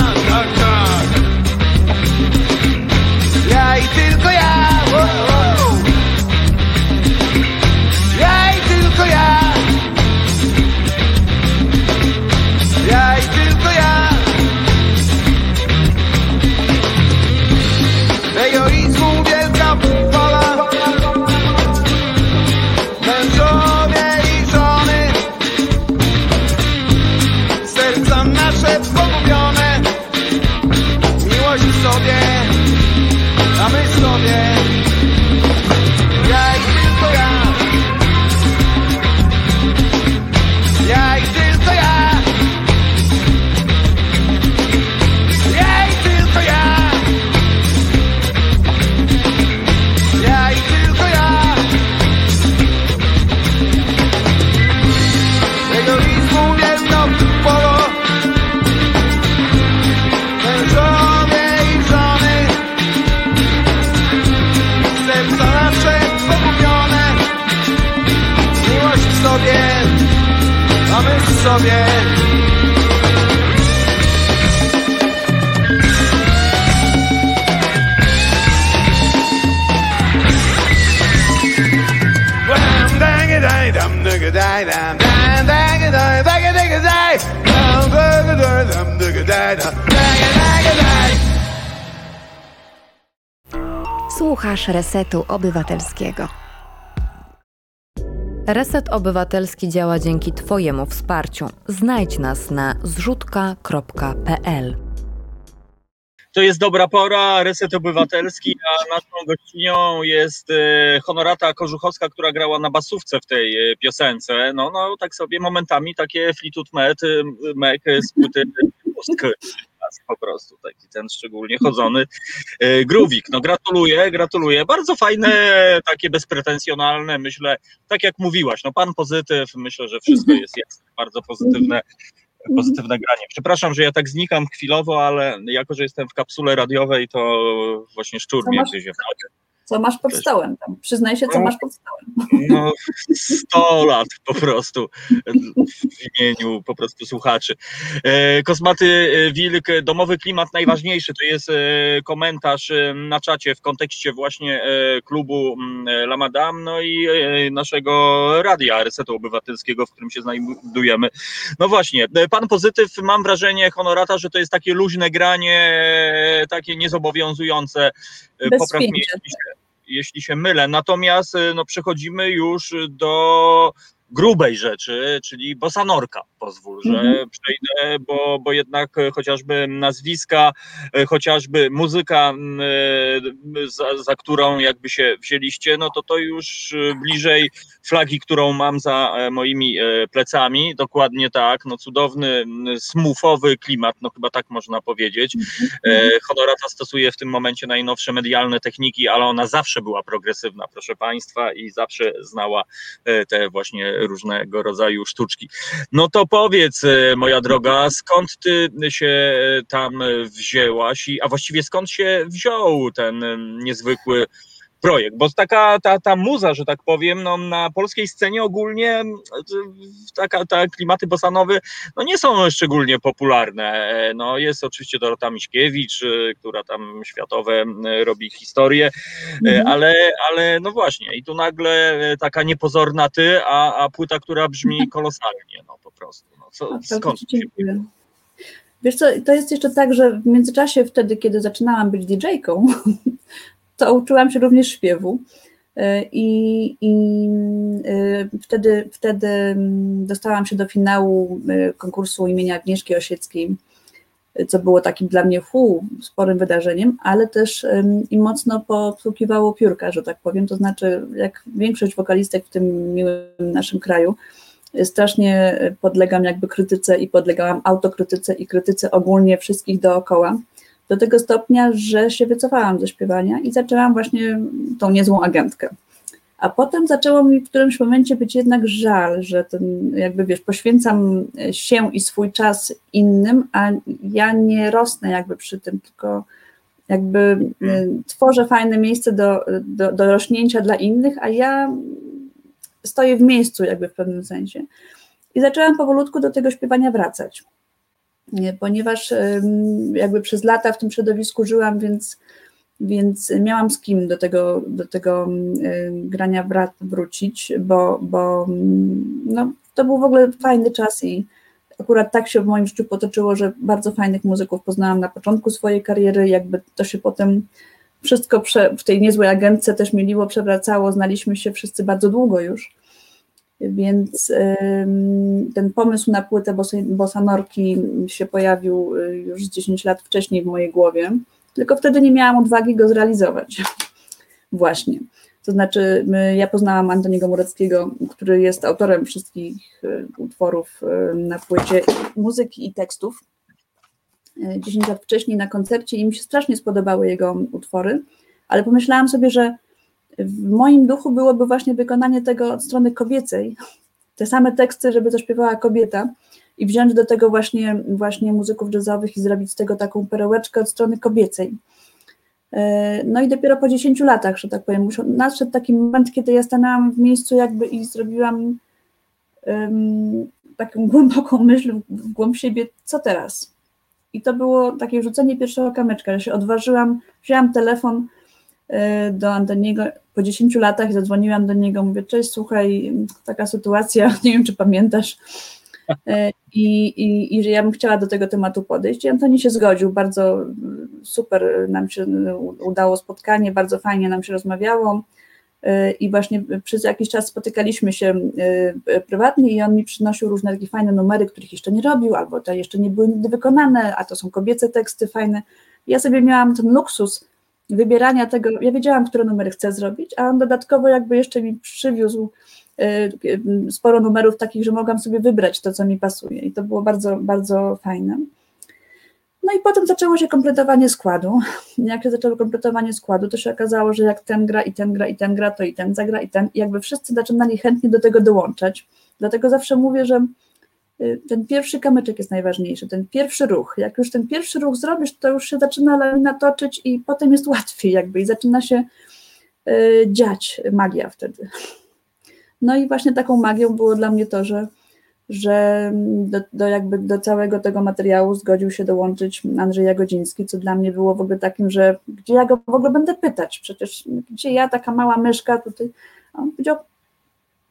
Słuchasz Resetu Obywatelskiego. Reset Obywatelski działa dzięki Twojemu wsparciu. Znajdź nas na zrzutka.pl. To jest dobra pora, Reset Obywatelski, a naszą gościnią jest e, Honorata Korzuchowska, która grała na basówce w tej e, piosence. No, no tak sobie momentami takie Fleetwood Mac, Mac z płyty po prostu, taki ten szczególnie chodzony e, grówik. No gratuluję, gratuluję. Bardzo fajne, takie bezpretensjonalne, myślę, tak jak mówiłaś, no pan pozytyw, myślę, że wszystko jest jasne, bardzo pozytywne pozytywne granie. Przepraszam, że ja tak znikam chwilowo, ale jako, że jestem w kapsule radiowej, to właśnie szczur mnie masz? gryzie w nogę. Co masz pod stołem tam? Przyznaj się, co No. masz pod stołem. No, 100 lat po prostu w imieniu po prostu słuchaczy. E, Kosmaty e, Wilk, domowy klimat najważniejszy, to jest e, komentarz na czacie w kontekście właśnie klubu mm, La Madame, no i naszego radia Resetu Obywatelskiego, w którym się znajdujemy. No właśnie, pan Pozytyw, mam wrażenie, honorata, że to jest takie luźne granie, takie niezobowiązujące. Bez Popraw mnie. Jeśli się, mylę. Natomiast e, no, przechodzimy już do grubej rzeczy, czyli bosanorka. Pozwól, że Mhm. przejdę, bo, bo jednak chociażby nazwiska, chociażby muzyka, m, e, za, za którą jakby się wzięliście, no to to już e, bliżej flagi, którą mam za e, moimi e, plecami. Dokładnie tak, no cudowny, m, smufowy klimat, no chyba tak można powiedzieć. E, Honorata stosuje w tym momencie najnowsze medialne techniki, ale ona zawsze była progresywna, proszę Państwa, i zawsze znała te właśnie różnego rodzaju sztuczki. No to powiedz, e, moja droga, skąd ty się e, tam wzięłaś, i, a właściwie skąd się wziął ten e, niezwykły projekt, bo taka ta, ta muza, że tak powiem, no, na polskiej scenie ogólnie taka, ta klimaty bosanowe no, nie są szczególnie popularne. No, jest oczywiście Dorota Miśkiewicz, e, która tam światowe m, robi historię, e, Mhm. ale, ale no właśnie, i tu nagle taka niepozorna ty, a, a płyta, która brzmi kolosalnie, no po prostu. No, co, A, skąd się. Wiesz co, to jest jeszcze tak, że w międzyczasie wtedy, kiedy zaczynałam być DJ-ką, to uczyłam się również śpiewu. E, I, i e, wtedy, wtedy mm, dostałam się do finału e, konkursu imienia Agnieszki Osieckiej, co było takim dla mnie fu, sporym wydarzeniem, ale też i mocno posługiwało piórka, że tak powiem. To znaczy, jak większość wokalistek w tym miłym naszym kraju, strasznie podlegam jakby krytyce i podlegałam autokrytyce i krytyce ogólnie wszystkich dookoła. Do tego stopnia, że się wycofałam ze śpiewania i zaczęłam właśnie tą niezłą agentkę. A potem zaczęło mi w którymś momencie być jednak żal, że ten, jakby wiesz, poświęcam się i swój czas innym, a ja nie rosnę jakby przy tym, tylko jakby y, tworzę fajne miejsce do, do, do rośnięcia dla innych, a ja stoję w miejscu jakby w pewnym sensie. I zaczęłam powolutku do tego śpiewania wracać, ponieważ jakby przez lata w tym środowisku żyłam, więc, więc miałam z kim do tego, do tego grania wra- wrócić, bo, bo no, to był w ogóle fajny czas i akurat tak się w moim życiu potoczyło, że bardzo fajnych muzyków poznałam na początku swojej kariery, jakby to się potem wszystko prze, w tej niezłej agentce też mieliło, przewracało, znaliśmy się wszyscy bardzo długo już, więc ten pomysł na płytę bossanorki się pojawił y, już z 10 lat wcześniej w mojej głowie, tylko wtedy nie miałam odwagi go zrealizować. Właśnie. To znaczy, ja poznałam Antoniego Mureckiego, który jest autorem wszystkich y, utworów na płycie muzyki i tekstów. Y, 10 lat wcześniej na koncercie i mi się strasznie spodobały jego utwory, ale pomyślałam sobie, że w moim duchu byłoby właśnie wykonanie tego od strony kobiecej, te same teksty, żeby zaśpiewała kobieta i wziąć do tego właśnie, właśnie muzyków jazzowych i zrobić z tego taką perełeczkę od strony kobiecej. E, No i dopiero po 10 latach, że tak powiem, nadszedł taki moment, kiedy ja stanęłam w miejscu jakby i zrobiłam em, taką głęboką myśl w głąb siebie, co teraz? I to było takie rzucenie pierwszego kamyczka, że się odważyłam, wzięłam telefon do Antoniego po 10 latach zadzwoniłam do niego, mówię, cześć, słuchaj, taka sytuacja, nie wiem, czy pamiętasz, E, i, i, i że ja bym chciała do tego tematu podejść. I Antoni się zgodził, bardzo super nam się udało spotkanie, bardzo fajnie nam się rozmawiało E, i właśnie przez jakiś czas spotykaliśmy się prywatnie i on mi przynosił różne takie fajne numery, których jeszcze nie robił, albo te jeszcze nie były nigdy wykonane, a to są kobiece teksty fajne. Ja sobie miałam ten luksus wybierania tego, ja wiedziałam, które numery chcę zrobić, a on dodatkowo jakby jeszcze mi przywiózł e, sporo numerów takich, że mogłam sobie wybrać to, co mi pasuje i to było bardzo, bardzo fajne. No i potem zaczęło się kompletowanie składu. Jak się zaczęło kompletowanie składu, to się okazało, że jak ten gra i ten gra i ten gra, to i ten zagra i ten. I jakby wszyscy zaczynali chętnie do tego dołączać. Dlatego zawsze mówię, że y, ten pierwszy kamyczek jest najważniejszy, ten pierwszy ruch. Jak już ten pierwszy ruch zrobisz, to już się zaczyna lawina toczyć i potem jest łatwiej jakby i zaczyna się y, dziać magia wtedy. No i właśnie taką magią było dla mnie to, że, że do, do, jakby do całego tego materiału zgodził się dołączyć Andrzej Jagodziński, co dla mnie było w ogóle takim, że gdzie ja go w ogóle będę pytać, przecież gdzie ja, taka mała myszka tutaj, on powiedział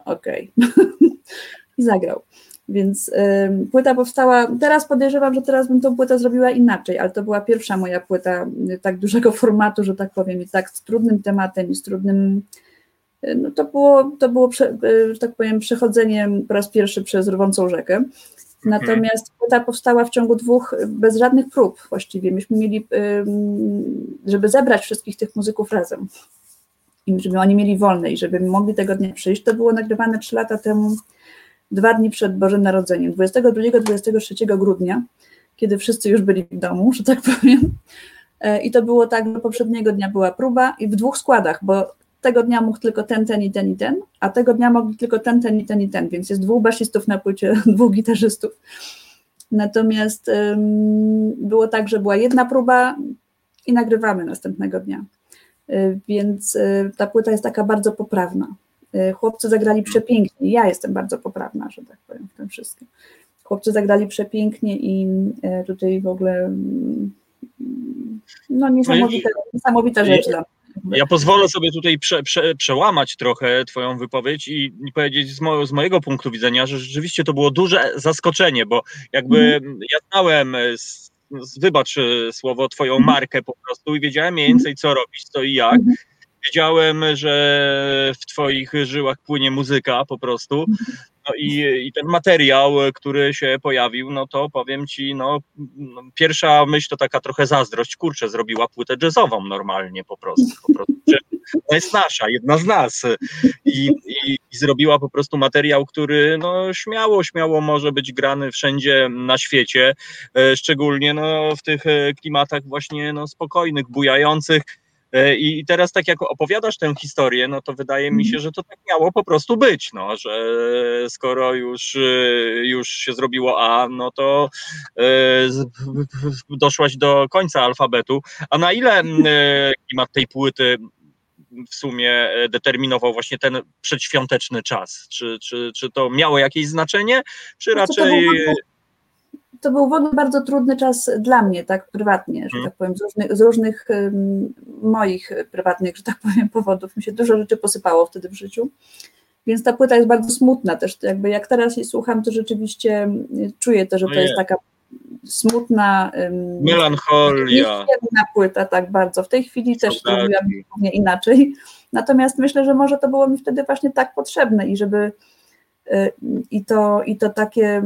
okej okay. i zagrał. Więc y, płyta powstała, teraz podejrzewam, że teraz bym tą płytę zrobiła inaczej, ale to była pierwsza moja płyta y, tak dużego formatu, że tak powiem, i tak z trudnym tematem i z trudnym no to było, to było że tak powiem, przechodzenie po raz pierwszy przez rwącą rzekę. Natomiast płyta powstała w ciągu dwóch, bez żadnych prób właściwie. Myśmy mieli, żeby zebrać wszystkich tych muzyków razem i żeby oni mieli wolne i żeby mogli tego dnia przyjść, to było nagrywane trzy lata temu, dwa dni przed Bożym Narodzeniem, 22-23 grudnia, kiedy wszyscy już byli w domu, że tak powiem. E, I to było tak, że poprzedniego dnia była próba i w dwóch składach, bo tego dnia mógł tylko ten, ten i ten i ten, a tego dnia mogli tylko ten, ten i ten i ten, więc jest dwóch basistów na płycie, dwóch gitarzystów. Natomiast było tak, że była jedna próba i nagrywamy następnego dnia. Y, więc y, ta płyta jest taka bardzo poprawna. Y, chłopcy zagrali przepięknie. Ja jestem bardzo poprawna, że tak powiem, w tym wszystkim. Chłopcy zagrali przepięknie i tutaj w ogóle mm, no niesamowita, niesamowita rzecz dla mnie. Ja pozwolę sobie tutaj prze, prze, przełamać trochę Twoją wypowiedź i, powiedzieć z, mo, z, mojego punktu widzenia, że rzeczywiście to było duże zaskoczenie, bo jakby mm. ja znałem, z, z, wybacz słowo, Twoją mm. markę po prostu i wiedziałem mniej więcej co robić, co i jak. Wiedziałem, że w Twoich żyłach płynie muzyka po prostu. No i, i ten materiał, który się pojawił, no to powiem ci, no, no pierwsza myśl to taka trochę zazdrość, kurczę, zrobiła płytę jazzową normalnie po prostu. Po prostu ona jest nasza, jedna z nas. I, i, I, zrobiła po prostu materiał, który no, śmiało, śmiało może być grany wszędzie na świecie, e, szczególnie no, w tych e, klimatach właśnie no, spokojnych, bujających I teraz tak jak opowiadasz tę historię, no to wydaje mi się, mhm. że to tak miało po prostu być, no, że skoro już, e, już się zrobiło A, no to e, doszłaś do końca alfabetu. A na ile klimat tej płyty w sumie determinował właśnie ten przedświąteczny czas? Czy, czy, czy to miało jakieś znaczenie, czy raczej to był w ogóle bardzo trudny czas dla mnie, tak prywatnie, że tak powiem, z różnych, z różnych um, moich prywatnych, że tak powiem, powodów. Mi się dużo rzeczy posypało wtedy w życiu. Więc ta płyta jest bardzo smutna też. Jakby jak teraz jej słucham, to rzeczywiście czuję to, że to jest taka smutna. Um, Melancholia. płyta, tak bardzo. W tej chwili też zrobiłam zupełnie inaczej. Natomiast myślę, że może to było mi wtedy właśnie tak potrzebne i żeby i to, i to takie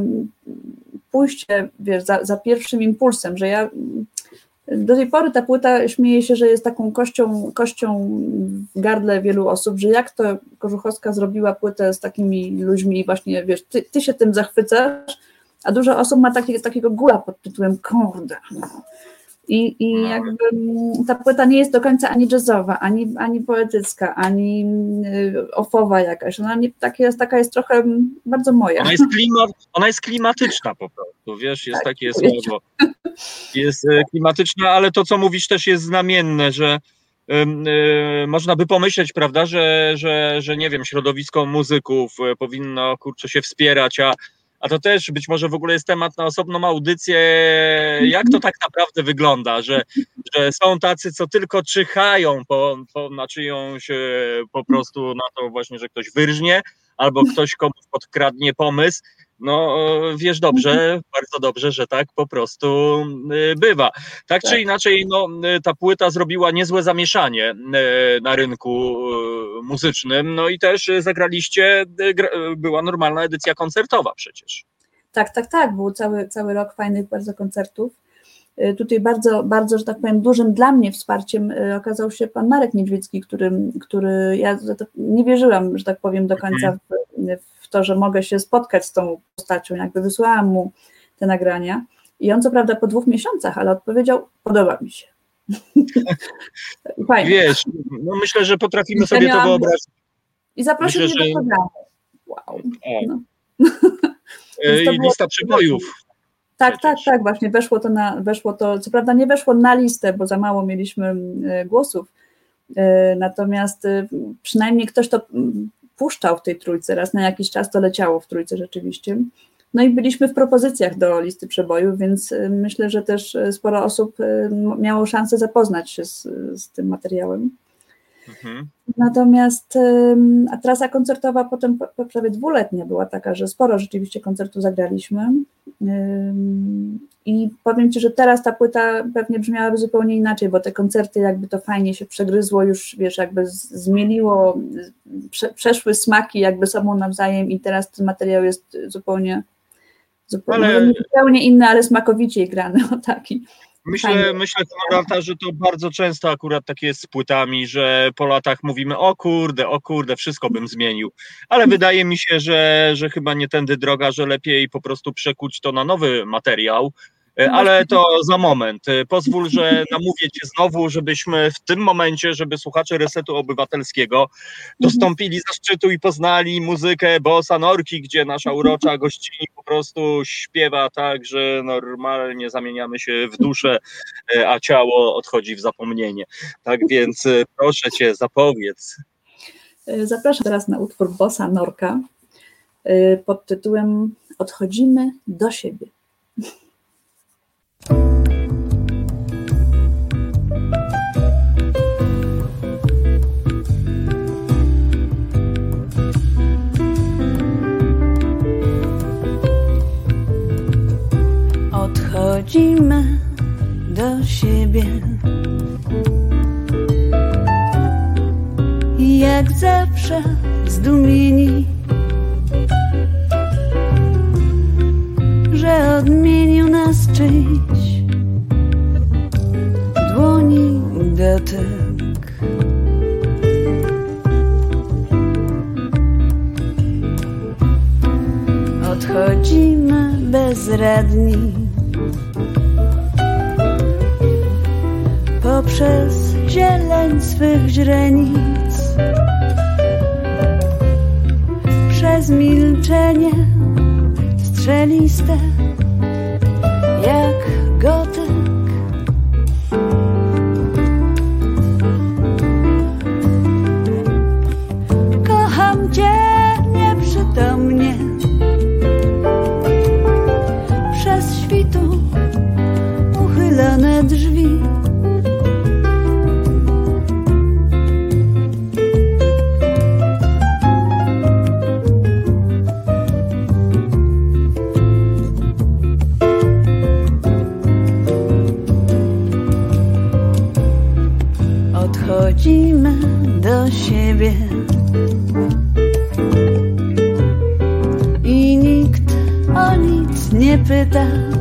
pójście, wiesz, za, za pierwszym impulsem, że ja do tej pory ta płyta śmieje się, że jest taką kością, kością w gardle wielu osób, że jak to Kożuchowska zrobiła płytę z takimi ludźmi, właśnie wiesz, ty, ty się tym zachwycasz, a dużo osób ma takie, takiego gula pod tytułem kurde. No. I, i no. jakby ta płyta nie jest do końca ani jazzowa, ani, ani poetycka, ani y, ofowa jakaś. Ona nie, tak jest, taka jest trochę bardzo moja. Ona jest, klimat, ona jest klimatyczna po prostu, wiesz, jest tak, takie słowo. Jest y, klimatyczna, ale to, co mówisz, też jest znamienne, że Yy, można by pomyśleć, prawda, że, że, że nie wiem, środowisko muzyków powinno kurczę się wspierać, a a to też być może w ogóle jest temat na osobną audycję, jak to tak naprawdę wygląda, że, że są tacy, co tylko czyhają po, po, na czyjąś po prostu na to właśnie, że ktoś wyrżnie, albo ktoś komuś podkradnie pomysł, no wiesz dobrze, mhm. bardzo dobrze, że tak po prostu y, bywa. Tak, tak, czy inaczej, no, y, ta płyta zrobiła niezłe zamieszanie y, na rynku muzycznym, no i też zagraliście, była normalna edycja koncertowa przecież. Tak, tak, tak, był cały, cały rok fajnych bardzo koncertów. Tutaj bardzo, bardzo, że tak powiem, dużym dla mnie wsparciem okazał się pan Marek Niedźwiecki, który, który ja nie wierzyłam, że tak powiem, do końca mhm. w, w to, że mogę się spotkać z tą postacią, jakby wysłałam mu te nagrania. I on co prawda po dwóch miesiącach, ale odpowiedział, podoba mi się. Fajnie. Wiesz, no myślę, że potrafimy sobie to wyobrazić. I zaprosił myślę, mnie że... do programu. Wow. No. Więc to i lista przebojów. Tak, tak, tak, właśnie weszło to na, weszło to, co prawda nie weszło na listę, bo za mało mieliśmy e, głosów, e, natomiast e, przynajmniej ktoś to puszczał w tej trójce, raz na jakiś czas to leciało w trójce rzeczywiście. No i byliśmy w propozycjach do listy przebojów, więc e, myślę, że też e, sporo osób m- miało szansę zapoznać się z, z tym materiałem. Mhm. Natomiast a trasa koncertowa potem prawie dwuletnia była taka, że sporo rzeczywiście koncertów zagraliśmy. I powiem Ci, że teraz ta płyta pewnie brzmiałaby zupełnie inaczej, bo te koncerty jakby to fajnie się przegryzło, już wiesz, jakby zmieliło, prze, przeszły smaki jakby sobą nawzajem i teraz ten materiał jest zupełnie, zupełnie, Ale- ale... zupełnie inny, ale smakowiciej grany, o taki. Myślę, Fajnie. myślę że to bardzo często akurat tak jest z płytami, że po latach mówimy, o kurde, o kurde, wszystko bym zmienił. Ale wydaje mi się, że, że chyba nie tędy droga, że lepiej po prostu przekuć to na nowy materiał. E, Ale to za moment. E, Pozwól, że namówię Cię znowu, żebyśmy w tym momencie, żeby słuchacze Resetu Obywatelskiego dostąpili zaszczytu i poznali muzykę Bossa Norki, gdzie nasza urocza gościni po prostu śpiewa tak, że normalnie zamieniamy się w duszę, e, a ciało odchodzi w zapomnienie. Tak więc proszę Cię, zapowiedz. Zapraszam teraz na utwór Bossa Norka pod tytułem Odchodzimy do siebie. Odchodzimy do siebie. Jak zawsze zdumieni, że odmienił nas czyjś dotyk. Odchodzimy bezradni poprzez zieleń swych źrenic, przez milczenie strzeliste, jak gotyk. Nic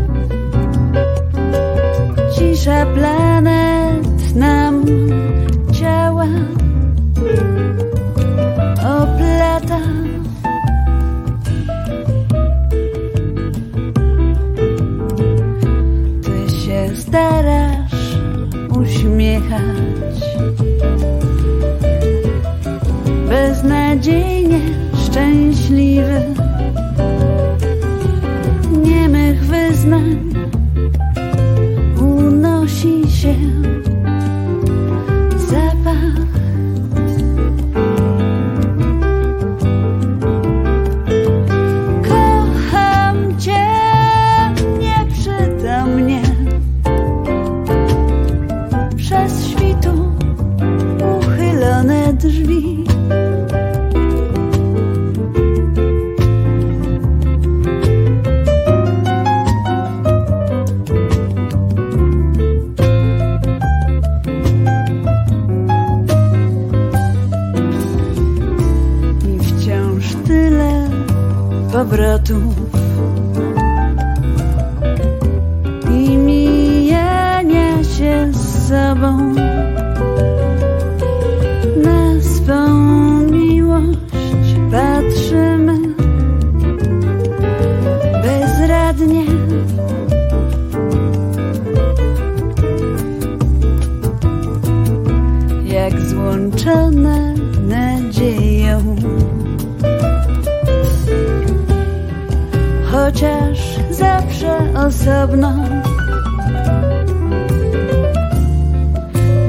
powrotów. I mijania się z osobno.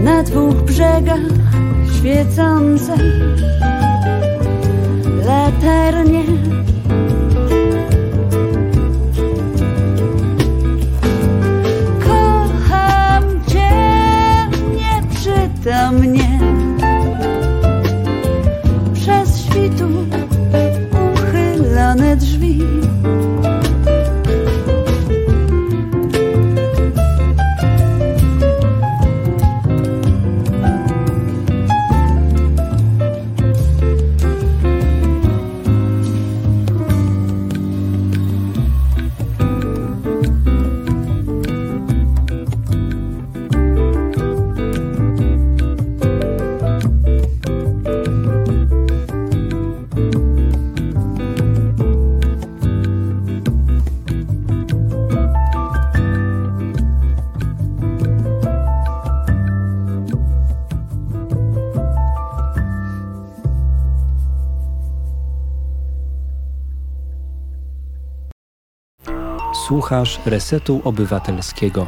Na dwóch brzegach świecące latarnie. Słuchasz Resetu Obywatelskiego.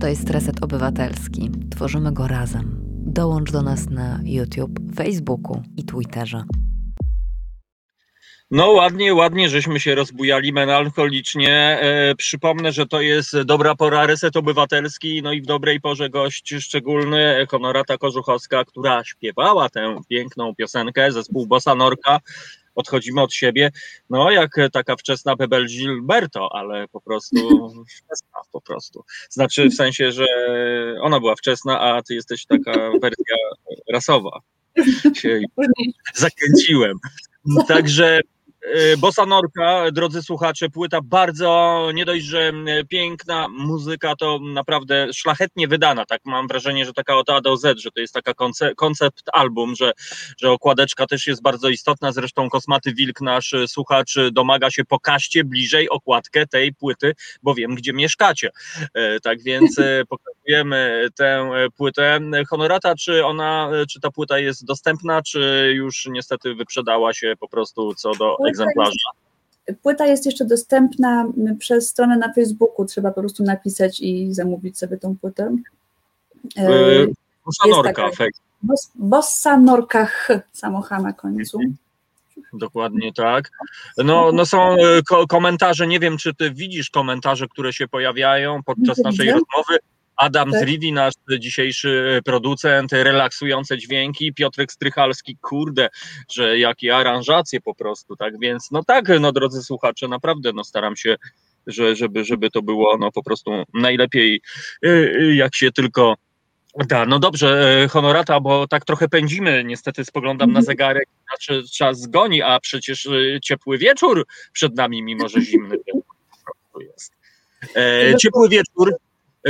To jest Reset Obywatelski. Tworzymy go razem. Dołącz do nas na YouTube, Facebooku i Twitterze. No ładnie, ładnie, żeśmy się rozbujali melancholicznie. E, przypomnę, że to jest dobra pora, reset obywatelski, no i w dobrej porze gość szczególny, Honorata Kożuchowska, która śpiewała tę piękną piosenkę, zespół Bossa Norka. Odchodzimy od siebie, no jak taka wczesna Bebel Gilberto, ale po prostu wczesna po prostu. Znaczy w sensie, że ona była wczesna, a ty jesteś taka wersja rasowa. Się zakręciłem. Także Bossa Norka, drodzy słuchacze, płyta bardzo, nie dość, że piękna muzyka, to naprawdę szlachetnie wydana, tak mam wrażenie, że taka od A do Z, że to jest taka konce- koncept album, że, że okładeczka też jest bardzo istotna, zresztą Kosmaty Wilk, nasz słuchacz, domaga się pokażcie bliżej okładkę tej płyty, bo wiem, gdzie mieszkacie. E, Tak więc e, pokazujemy tę płytę. Honorata, czy ona, czy ta płyta jest dostępna, czy już niestety wyprzedała się po prostu co do egzemplarza? Płyta jest jeszcze dostępna przez stronę na Facebooku. Trzeba po prostu napisać i zamówić sobie tą płytę. E, E, Bossa Norka. Bos- Bossa Norka H, samocha na końcu. Dokładnie tak. No, no są ko- komentarze, nie wiem, czy ty widzisz komentarze, które się pojawiają podczas naszej rozmowy. Adam Tak. Zriwi, nasz dzisiejszy producent, relaksujące dźwięki, Piotrek Strychalski, kurde, że jakie aranżacje po prostu, tak więc, no tak, no drodzy słuchacze, naprawdę, no staram się, że, żeby, żeby to było, no po prostu najlepiej, y, y, jak się tylko da. No dobrze, e, honorata, bo tak trochę pędzimy, niestety spoglądam na zegarek, znaczy czas goni, a przecież e, ciepły wieczór przed nami, mimo że zimny wieczór po prostu jest. E, ciepły wieczór,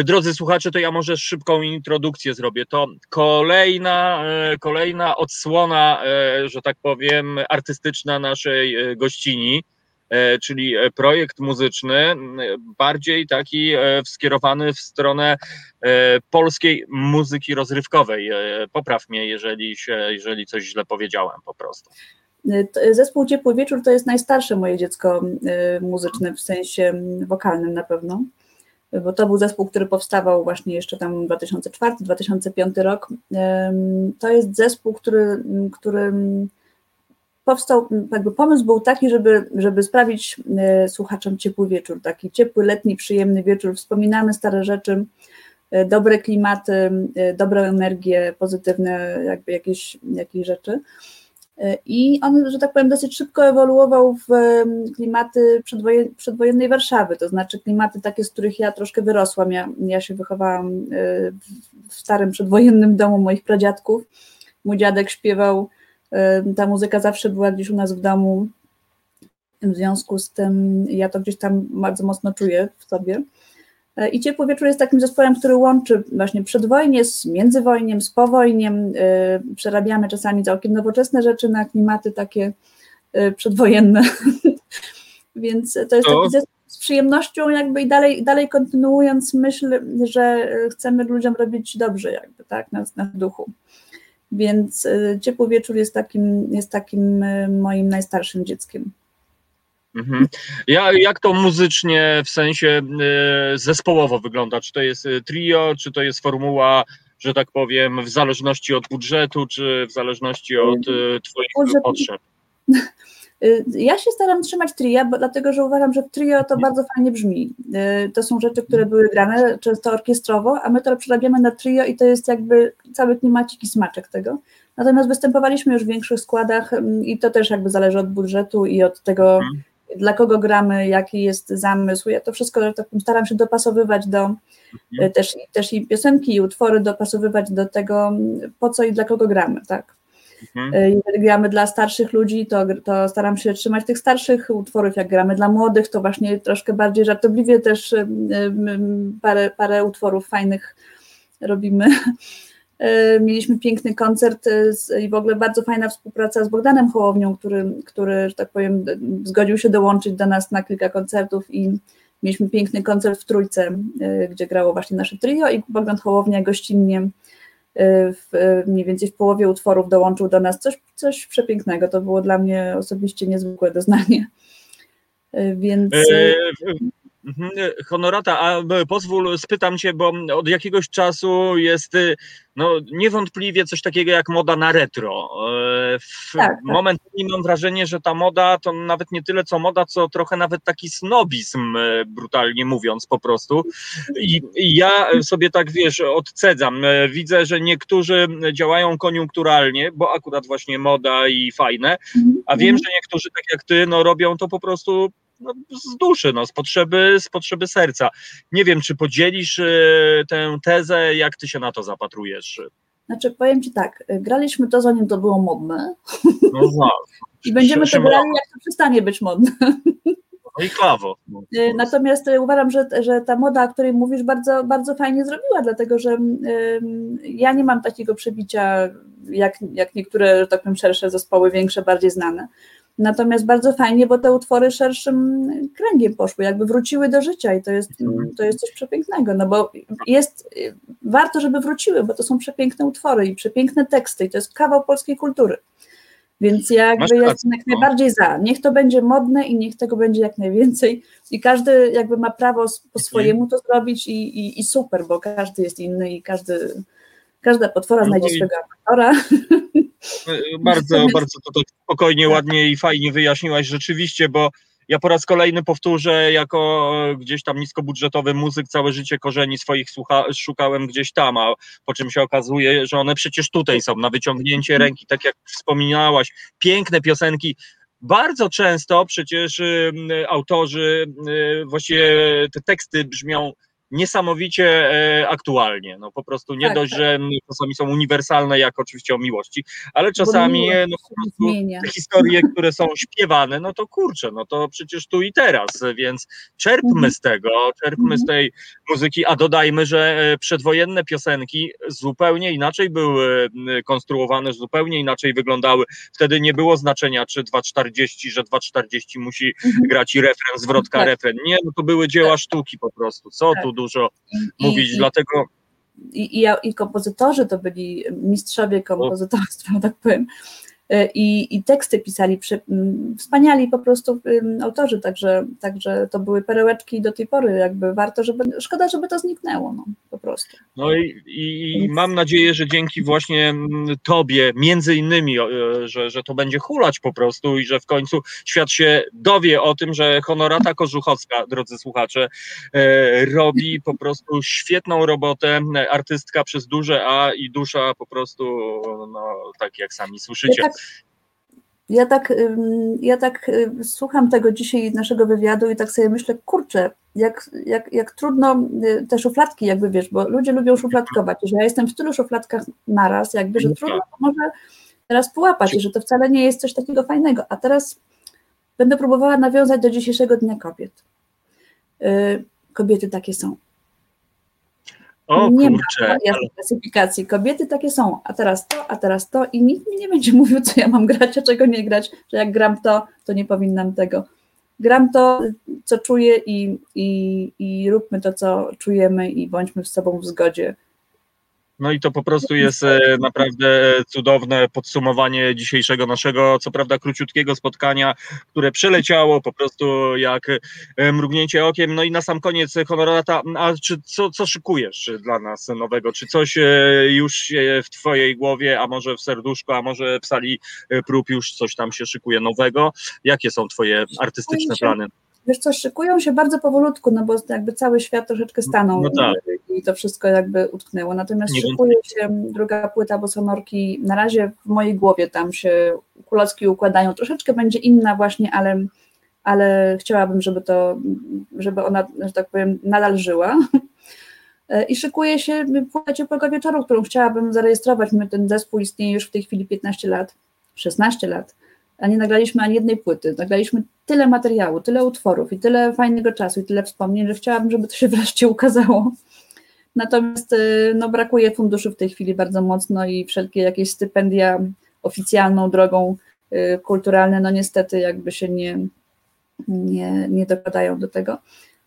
drodzy słuchacze, to ja może szybką introdukcję zrobię. To kolejna, e, kolejna odsłona, e, że tak powiem, artystyczna naszej e, gościni, czyli projekt muzyczny, bardziej taki skierowany w stronę polskiej muzyki rozrywkowej. Popraw mnie, jeżeli, się, jeżeli coś źle powiedziałem po prostu. Zespół Ciepły Wieczór to jest najstarsze moje dziecko muzyczne, w sensie wokalnym na pewno, bo to był zespół, który powstawał właśnie jeszcze tam 2004-2005 rok. To jest zespół, który, który powstał, jakby pomysł był taki, żeby, żeby sprawić y, słuchaczom ciepły wieczór, taki ciepły, letni, przyjemny wieczór, wspominamy stare rzeczy, y, dobre klimaty, y, dobrą energię, pozytywne jakby jakieś, jakieś rzeczy. I on, że tak powiem, dosyć szybko ewoluował w klimaty przedwojen, przedwojennej Warszawy, to znaczy klimaty takie, z których ja troszkę wyrosłam. Ja, ja się wychowałam y, w- starym przedwojennym domu moich pradziadków. Mój dziadek śpiewał, y, ta muzyka zawsze była gdzieś u nas w domu. W związku z tym ja to gdzieś tam bardzo mocno czuję w sobie. E, I Ciepły Wieczór jest takim zespołem, który łączy właśnie przedwojnie z międzywojniem, z powojniem. e, Przerabiamy czasami całkiem nowoczesne rzeczy na klimaty takie e, przedwojenne. Więc to jest To- taki zespół z przyjemnością jakby i dalej, dalej kontynuując myśl, że chcemy ludziom robić dobrze jakby, tak, na, na duchu. Więc Ciepły Wieczór jest takim, jest takim moim najstarszym dzieckiem. Mhm. Ja, jak to muzycznie w sensie e, zespołowo wygląda? Czy to jest e, trio, czy to jest formuła, że tak powiem, w zależności od budżetu, czy w zależności od e, Twoich Budżet- potrzeb? Y, Ja się staram trzymać tria, bo dlatego, że uważam, że trio to bardzo fajnie brzmi. Y, To są rzeczy, które były grane często orkiestrowo, a my to przerabiamy na trio i to jest jakby cały klimacik i smaczek tego. Natomiast występowaliśmy już w większych składach mm, i to też jakby zależy od budżetu i od tego, dla kogo gramy, jaki jest zamysł. Ja to wszystko że tak staram się dopasowywać do y, też, też i piosenki, i utwory dopasowywać do tego, po co i dla kogo gramy, tak. Mhm. Y, Jeżeli gramy dla starszych ludzi, to, to staram się trzymać tych starszych utworów. Jak gramy dla młodych, to właśnie troszkę bardziej żartobliwie też parę, parę utworów fajnych robimy. Y, Mieliśmy piękny koncert y, z, i w ogóle bardzo fajna współpraca z Bogdanem Hołownią, który, który, że tak powiem, zgodził się dołączyć do nas na kilka koncertów i mieliśmy piękny koncert w Trójce, y, gdzie grało właśnie nasze trio i Bogdan Hołownia gościnnie w, mniej więcej w połowie utworów dołączył do nas coś, coś przepięknego. To było dla mnie osobiście niezwykłe doznanie. Więc E, Honorata, a pozwól, spytam cię, bo od jakiegoś czasu jest e, no, niewątpliwie coś takiego jak moda na retro. E, W Tak, tak. momentami mam wrażenie, że ta moda to nawet nie tyle co moda, co trochę nawet taki snobizm, brutalnie mówiąc po prostu. I, i ja sobie tak, wiesz, odcedzam. Widzę, że niektórzy działają koniunkturalnie, bo akurat właśnie moda i fajne, a wiem, że niektórzy, tak jak ty, no, robią to po prostu no, z duszy, no, z, potrzeby, z potrzeby serca. Nie wiem, czy podzielisz e, tę tezę, jak ty się na to zapatrujesz? Znaczy, powiem Ci tak, y, graliśmy to zanim to było modne No, no. i będziemy to grali, jak to przestanie być modne. no i klawo. No. Y, Natomiast y, uważam, że, że ta moda, o której mówisz, bardzo, bardzo fajnie zrobiła, dlatego że ja nie mam takiego przebicia jak, jak niektóre, że tak powiem, szersze zespoły, większe, bardziej znane. Natomiast bardzo fajnie, bo te utwory szerszym kręgiem poszły, jakby wróciły do życia i to jest, to jest coś przepięknego, no bo jest, y, warto, żeby wróciły, bo to są przepiękne utwory i przepiękne teksty i to jest kawał polskiej kultury. Więc ja Masz jakby rację, jestem jak no. najbardziej za. Niech to będzie modne i niech tego będzie jak najwięcej. I każdy jakby ma prawo po swojemu to zrobić i, i, i super, bo każdy jest inny i każdy, każda potwora No znajdzie i- swojego amatora. E, Bardzo, Natomiast- bardzo to tak spokojnie, ładnie i fajnie wyjaśniłaś rzeczywiście, bo ja po raz kolejny powtórzę, jako e, gdzieś tam niskobudżetowy muzyk całe życie korzeni swoich słucha- szukałem gdzieś tam, a po czym się okazuje, że one przecież tutaj są, na wyciągnięcie ręki, tak jak wspominałaś, piękne piosenki. Bardzo często przecież autorzy, y, właściwie te teksty brzmią niesamowicie e, aktualnie. No po prostu nie Tak, dość, tak. że czasami są uniwersalne, jak oczywiście o miłości, ale czasami e, no, po prostu zmienia. te historie, które są śpiewane, no to kurczę, no to przecież tu i teraz, więc czerpmy Mhm. z tego, czerpmy z Mhm. tej muzyki, a dodajmy, że e, przedwojenne piosenki zupełnie inaczej były konstruowane, zupełnie inaczej wyglądały. Wtedy nie było znaczenia, czy 2.40, że 2.40 musi Mhm. grać i refren, zwrotka, Tak. refren. Nie, no to były dzieła sztuki po prostu. Co Tak. tu dużo mówić, i- dlatego i, i, ja- i kompozytorzy to byli mistrzowie kompozytorstwa, tak powiem. Y, I, I teksty pisali przy, wspaniali po prostu autorzy, także, także to były perełeczki do tej pory, jakby warto, żeby, szkoda, żeby to zniknęło, no, po prostu. No i, i, i mam nadzieję, że dzięki właśnie tobie, między innymi, e, że, że to będzie hulać po prostu i że w końcu świat się dowie o tym, że Honorata Kożuchowska, drodzy słuchacze, e, robi po prostu świetną robotę, e, artystka przez duże A i dusza po prostu, no tak jak sami słyszycie. Ja tak, ja tak, ja tak y, słucham tego dzisiaj naszego wywiadu i tak sobie myślę, kurczę, jak, jak, jak trudno y, te szufladki, jakby wiesz, bo ludzie lubią szufladkować, że ja jestem w tylu szufladkach naraz, jakby, że No trudno może teraz połapać że to wcale nie jest coś takiego fajnego. A teraz będę próbowała nawiązać do dzisiejszego Dnia Kobiet. Y, Kobiety takie są. O nie kurczę, ma jasnej klasyfikacji. Kobiety takie są, a teraz to, a teraz to i nikt mi nie będzie mówił, co ja mam grać, a czego nie grać, że jak gram to, to nie powinnam tego. Gram to, co czuję i, i, i róbmy to, co czujemy i bądźmy z sobą w zgodzie. No i to po prostu jest e, naprawdę cudowne podsumowanie dzisiejszego naszego, co prawda króciutkiego spotkania, które przeleciało po prostu jak e, mrugnięcie okiem. No i na sam koniec, Honorata, a czy co, co szykujesz dla nas nowego? Czy coś e, już w twojej głowie, a może w serduszku, a może w sali prób już coś tam się szykuje nowego? Jakie są twoje artystyczne plany? Wiesz co, szykują się bardzo powolutku, no bo jakby cały świat troszeczkę stanął no tak. i to wszystko jakby utknęło. Natomiast Nie szykuje się druga płyta bosonorki, na razie w mojej głowie tam się kulocki układają, troszeczkę będzie inna właśnie, ale, ale chciałabym, żeby to, żeby ona, że tak powiem, nadal żyła. I szykuje się płyta Ciepłego Wieczoru, którą chciałabym zarejestrować. My ten zespół istnieje już w tej chwili 15 lat, 16 lat a nie nagraliśmy ani jednej płyty. Nagraliśmy tyle materiału, tyle utworów i tyle fajnego czasu i tyle wspomnień, że chciałabym, żeby to się wreszcie ukazało. Natomiast y, no, brakuje funduszy w tej chwili bardzo mocno i wszelkie jakieś stypendia oficjalną drogą y, kulturalne, no niestety jakby się nie, nie, nie dokładają do tego.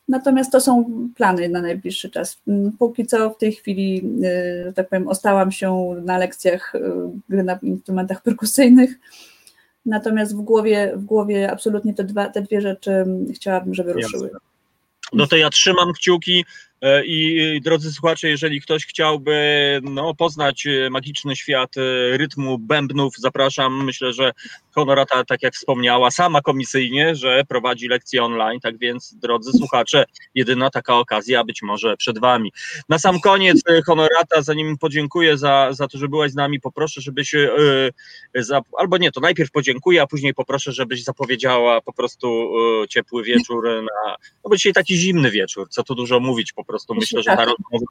Natomiast to są plany na najbliższy czas. Póki co w tej chwili, y, tak powiem, ostałam się na lekcjach gry na instrumentach perkusyjnych, Natomiast w głowie, w głowie absolutnie te, dwa, te dwie rzeczy chciałabym, żeby ruszyły. No to ja trzymam kciuki I drodzy słuchacze, jeżeli ktoś chciałby no, poznać e, magiczny świat e, rytmu bębnów, zapraszam. Myślę, że Honorata, tak jak wspomniała, sama komisyjnie, że prowadzi lekcje online. Tak więc, drodzy słuchacze, jedyna taka okazja być może przed Wami. Na sam koniec, Honorata, zanim podziękuję za, za to, że byłaś z nami, poproszę, żebyś, yy, za, albo nie, to najpierw podziękuję, a później poproszę, żebyś zapowiedziała po prostu yy, ciepły wieczór na. No bo dzisiaj taki zimny wieczór, co tu dużo mówić po prostu myślę, że ta rozmowa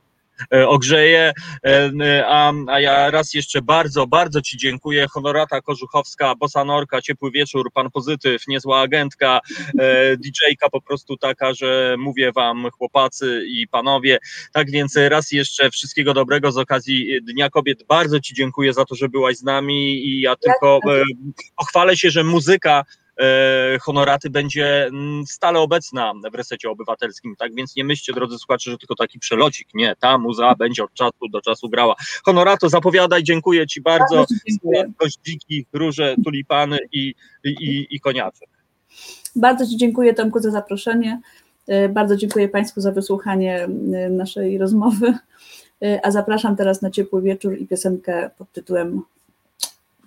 e, ogrzeje. E, a, a ja raz jeszcze bardzo, bardzo Ci dziękuję. Honorata Korzuchowska, Bosanorka, ciepły wieczór, pan pozytyw, niezła agentka, e, DJ-ka po prostu taka, że mówię Wam chłopacy i panowie. Tak więc raz jeszcze wszystkiego dobrego z okazji Dnia Kobiet. Bardzo Ci dziękuję za to, że byłaś z nami i ja tylko pochwalę się, że muzyka honoraty będzie mm, stale obecna w resecie obywatelskim, tak więc nie myślcie, drodzy słuchacze, że tylko taki przelocik, nie, ta muza będzie od czasu do czasu grała. Honorato, zapowiadaj, dziękuję Ci bardzo, goździki, róże, tulipany i, i, i. Bardzo Ci dziękuję Tomku za zaproszenie, e, bardzo dziękuję Państwu za wysłuchanie e, naszej rozmowy, a zapraszam teraz na ciepły wieczór i piosenkę pod tytułem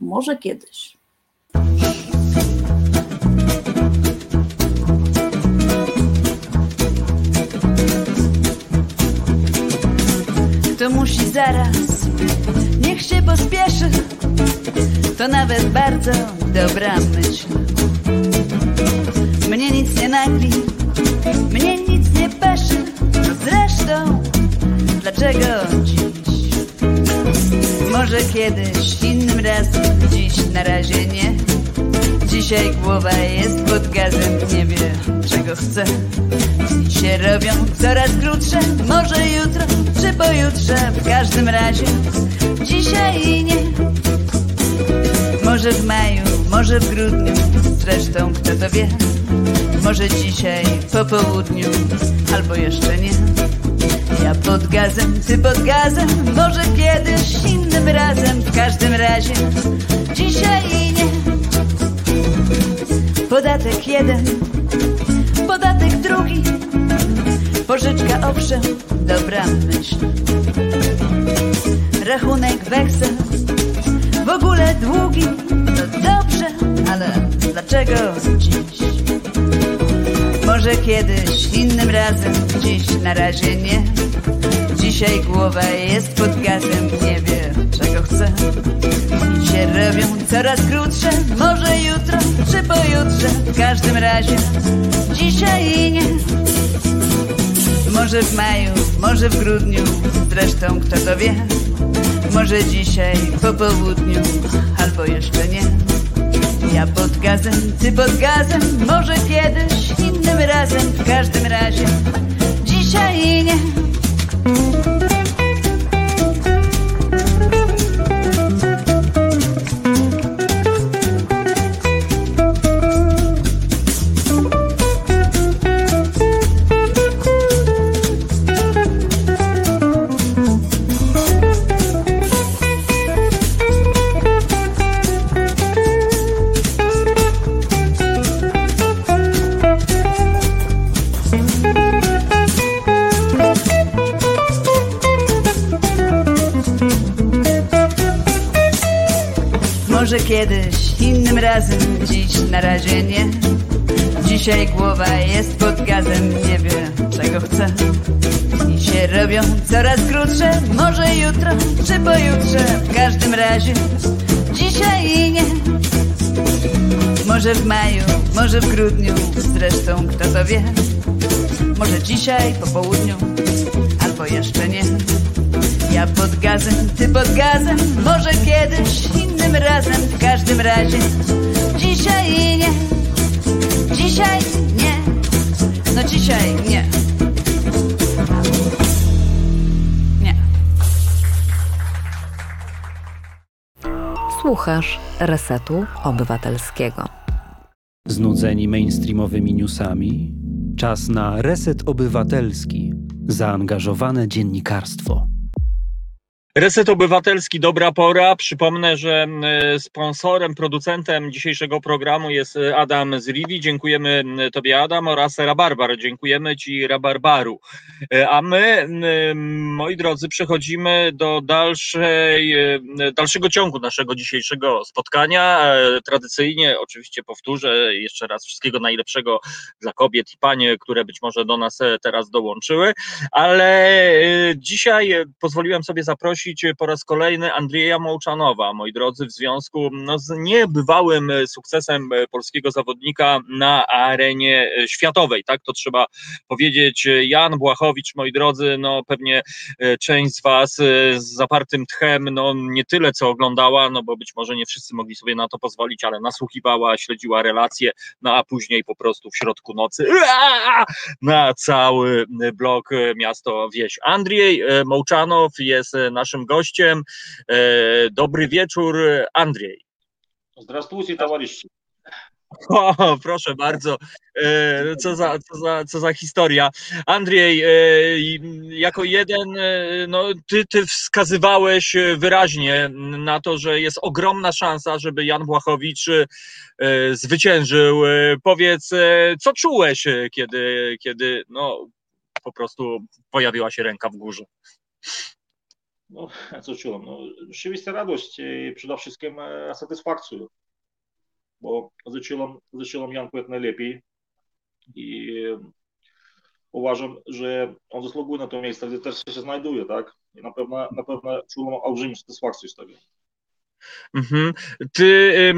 Może kiedyś. To musi zaraz, niech się pospieszy, to nawet bardzo dobra myśl. Mnie nic nie nagli, mnie nic nie peszy, zresztą dlaczego dziś? Może kiedyś, innym razem, dziś na razie nie. Dzisiaj głowa jest pod gazem, nie wie czego chce. Się robią coraz krótsze, może jutro czy pojutrze, w każdym razie dzisiaj nie. Może w maju, może w grudniu, zresztą kto to wie. Może dzisiaj po południu, albo jeszcze nie. Ja pod gazem, ty pod gazem, może kiedyś innym razem, w każdym razie dzisiaj nie. Podatek jeden, podatek drugi, pożyczka owszem, dobra myśl. Rachunek weksel, w ogóle długi, no dobrze, ale dlaczego dziś? Może kiedyś, innym razem, dziś na razie nie. Dzisiaj głowa jest pod gazem, nie wie czego chce robią coraz krótsze. Może jutro czy pojutrze W każdym razie dzisiaj nie. Może w maju, może w grudniu Zresztą kto to wie. Może dzisiaj po południu Albo jeszcze nie. Ja pod gazem, ty pod gazem Może kiedyś, innym razem. W każdym razie dzisiaj nie kiedyś, innym razem, dziś na razie nie. Dzisiaj głowa jest pod gazem, nie wie czego chce. I się robią coraz krótsze, może jutro czy pojutrze, w każdym razie dzisiaj nie. Może w maju, może w grudniu, zresztą kto to wie. Może dzisiaj po południu, albo jeszcze nie. Ja pod gazem, ty pod gazem, może kiedyś, innym razem, w każdym razie dzisiaj nie. Dzisiaj nie. No dzisiaj nie. Nie. Słuchasz Resetu Obywatelskiego. Znudzeni mainstreamowymi newsami? Czas na reset obywatelski. Zaangażowane dziennikarstwo. Reset Obywatelski, dobra pora. Przypomnę, że e, sponsorem, producentem dzisiejszego programu jest e, Adam z Rivi. Dziękujemy Tobie, Adam, oraz Rabarbar. Dziękujemy Ci, Rabarbaru. E, a my, moi drodzy, przechodzimy do dalszej, dalszego ciągu naszego dzisiejszego spotkania. Tradycyjnie, oczywiście powtórzę jeszcze raz wszystkiego najlepszego dla kobiet i panie, które być może do nas teraz dołączyły, ale dzisiaj pozwoliłem sobie zaprosić po raz kolejny Andrzeja Mołczanowa, moi drodzy, w związku no, z niebywałym sukcesem polskiego zawodnika na arenie światowej, tak to trzeba powiedzieć. Jan Błachowicz, moi drodzy, no pewnie e, część z Was e, z zapartym tchem, no nie tyle co oglądała, no bo być może nie wszyscy mogli sobie na to pozwolić, ale nasłuchiwała, śledziła relacje, no a później po prostu w środku nocy na cały blok miasto wieś. Andrzej e, Mołczanow jest naszym naszym gościem. E, dobry wieczór, Andrzej. Здравствуйте, товарищи. O, proszę bardzo, e, co za, co, za, co za historia. Andrzej, e, jako jeden, no, ty, ty wskazywałeś wyraźnie na to, że jest ogromna szansa, żeby Jan Błachowicz zwyciężył. Powiedz, co czułeś, kiedy, kiedy no, po prostu pojawiła się ręka w górze? No, co? No, rzeczywiście radość i przede wszystkim satysfakcję, bo zacząłem, zacząłem Janku jak najlepiej i uważam, że on zasługuje na to miejsce, gdzie też się znajduje, tak? I na pewno, na pewno czułem olbrzymią satysfakcję z tego. Mhm. Ty,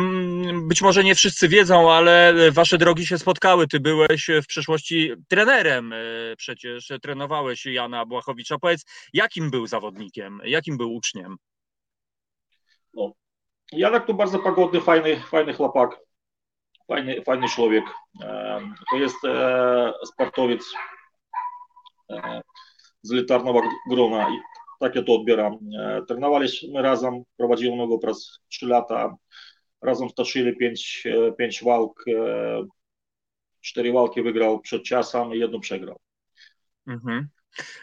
być może nie wszyscy wiedzą, ale wasze drogi się spotkały. Ty byłeś w przeszłości trenerem, e, przecież trenowałeś Jana Błachowicza. Powiedz, jakim był zawodnikiem, jakim był uczniem? No, Janek to bardzo pogodny, fajny, fajny chłopak, fajny, fajny człowiek. To jest e, sportowiec e, z elitarnego grona tak ja to odbieram. Trenowaliśmy razem, prowadziłem go przez 3 lata. Razem stoczyli 5, 5 walk. 4 walki wygrał przed czasem i jedną przegrał. Mhm.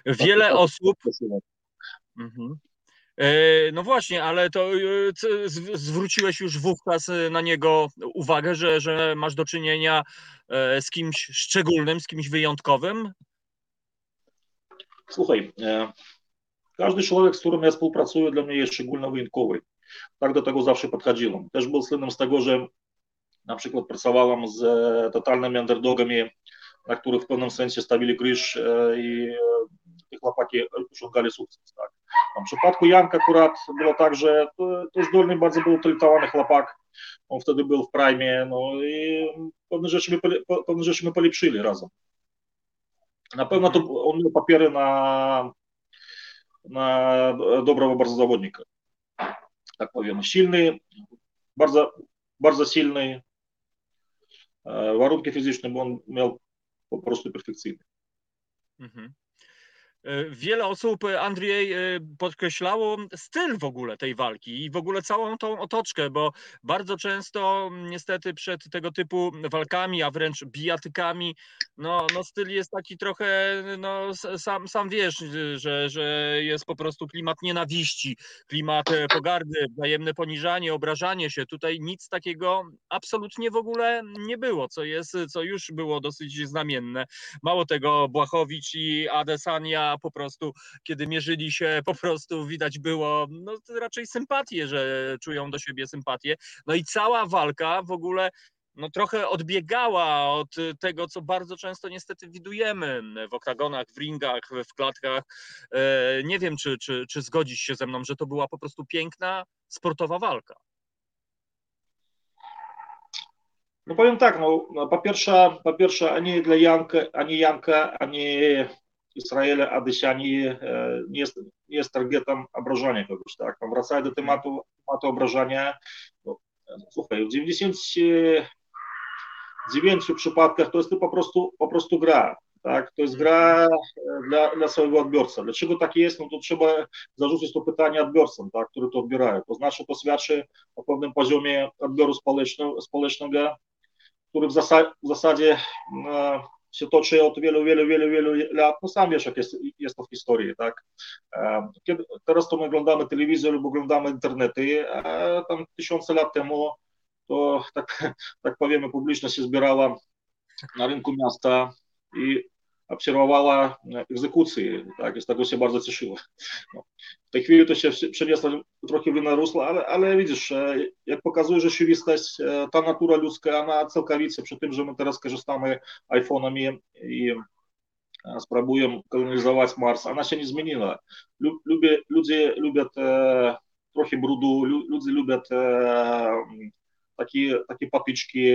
Wiele osób. Mhm. No właśnie, ale to zwróciłeś już wówczas na niego uwagę, że, że masz do czynienia z kimś szczególnym, z kimś wyjątkowym? Słuchaj, którym ja współpracuję, dla mnie jest szczególnie wyjątkowy. Tak do tego zawsze podchodziłem. Też był słynnym z tego, że na przykład pracowałem z totalnymi underdogami, na których w pewnym sensie stawili kryż i te chłopaki osiągali sukces. Tak. W przypadku Janka akurat było tak, że to, to zdolny, bardzo był talentowany chłopak. On wtedy był w prime, no i pewne rzeczy my, pewne rzeczy my polepszyli razem. Na pewno to on miał papiery na на э, доброго барзазаводника. Так повем, сильные, барза, барза сильные, э, воронки фізичні, бо він просто перфекционный. Угу. Wiele osób, Andrzej, podkreślało styl w ogóle tej walki i w ogóle całą tą otoczkę, bo bardzo często niestety przed tego typu walkami, a wręcz bijatykami, no, no styl jest taki trochę, no sam, sam wiesz, że, że jest po prostu klimat nienawiści, klimat pogardy, wzajemne poniżanie, obrażanie się. Tutaj nic takiego absolutnie w ogóle nie było, co jest, co już było dosyć znamienne. Mało tego, Błachowicz i Adesania po prostu kiedy mierzyli się, po prostu widać było no, raczej sympatię, że czują do siebie sympatię. No i cała walka w ogóle no, trochę odbiegała od tego, co bardzo często niestety widujemy w oktagonach, w ringach, w klatkach. E, nie wiem, czy, czy, czy zgodzisz się ze mną, że to była po prostu piękna sportowa walka. No powiem tak, no, no po pierwsze, po pierwsze ani dla Janka, ani Janka, ani Izraela Adysiani e, nie jest, nie jest targetem obrażania kogoś, tak? No, wracając do tematu, tematu obrażania, no, słuchaj, w 99 przypadkach to jest to po prostu, po prostu gra, tak? To jest gra dla, dla swojego odbiorcy. Dlaczego tak jest? No to trzeba zarzucić to pytanie odbiorcom, tak, które to odbierają. To znaczy to świadczy o pewnym poziomie odbioru społecznego, społecznego który w, zasa w zasadzie e, się toczy od wielu, wielu, wielu, wielu lat. No sam wiesz, jak jest, jest to w historii, tak? E, kiedy, teraz to my oglądamy telewizję lub oglądamy internety, a tam tysiące lat temu to tak, tak powiemy, publiczność się zbierała na rynku miasta i obserwowała egzekucje, tak, i z tego się bardzo cieszyła. No. W tej chwili to się przeniosło trochę w inne rusło, ale, ale widzisz, jak pokazuje rzeczywistość, ta natura ludzka, ona całkowicie, przy tym, że my teraz korzystamy iPhone'ami i spróbujemy kolonizować Mars, ona się nie zmieniła. Lubię, ludzie lubią trochę brudu, ludzie lubią takie, takie patyczki,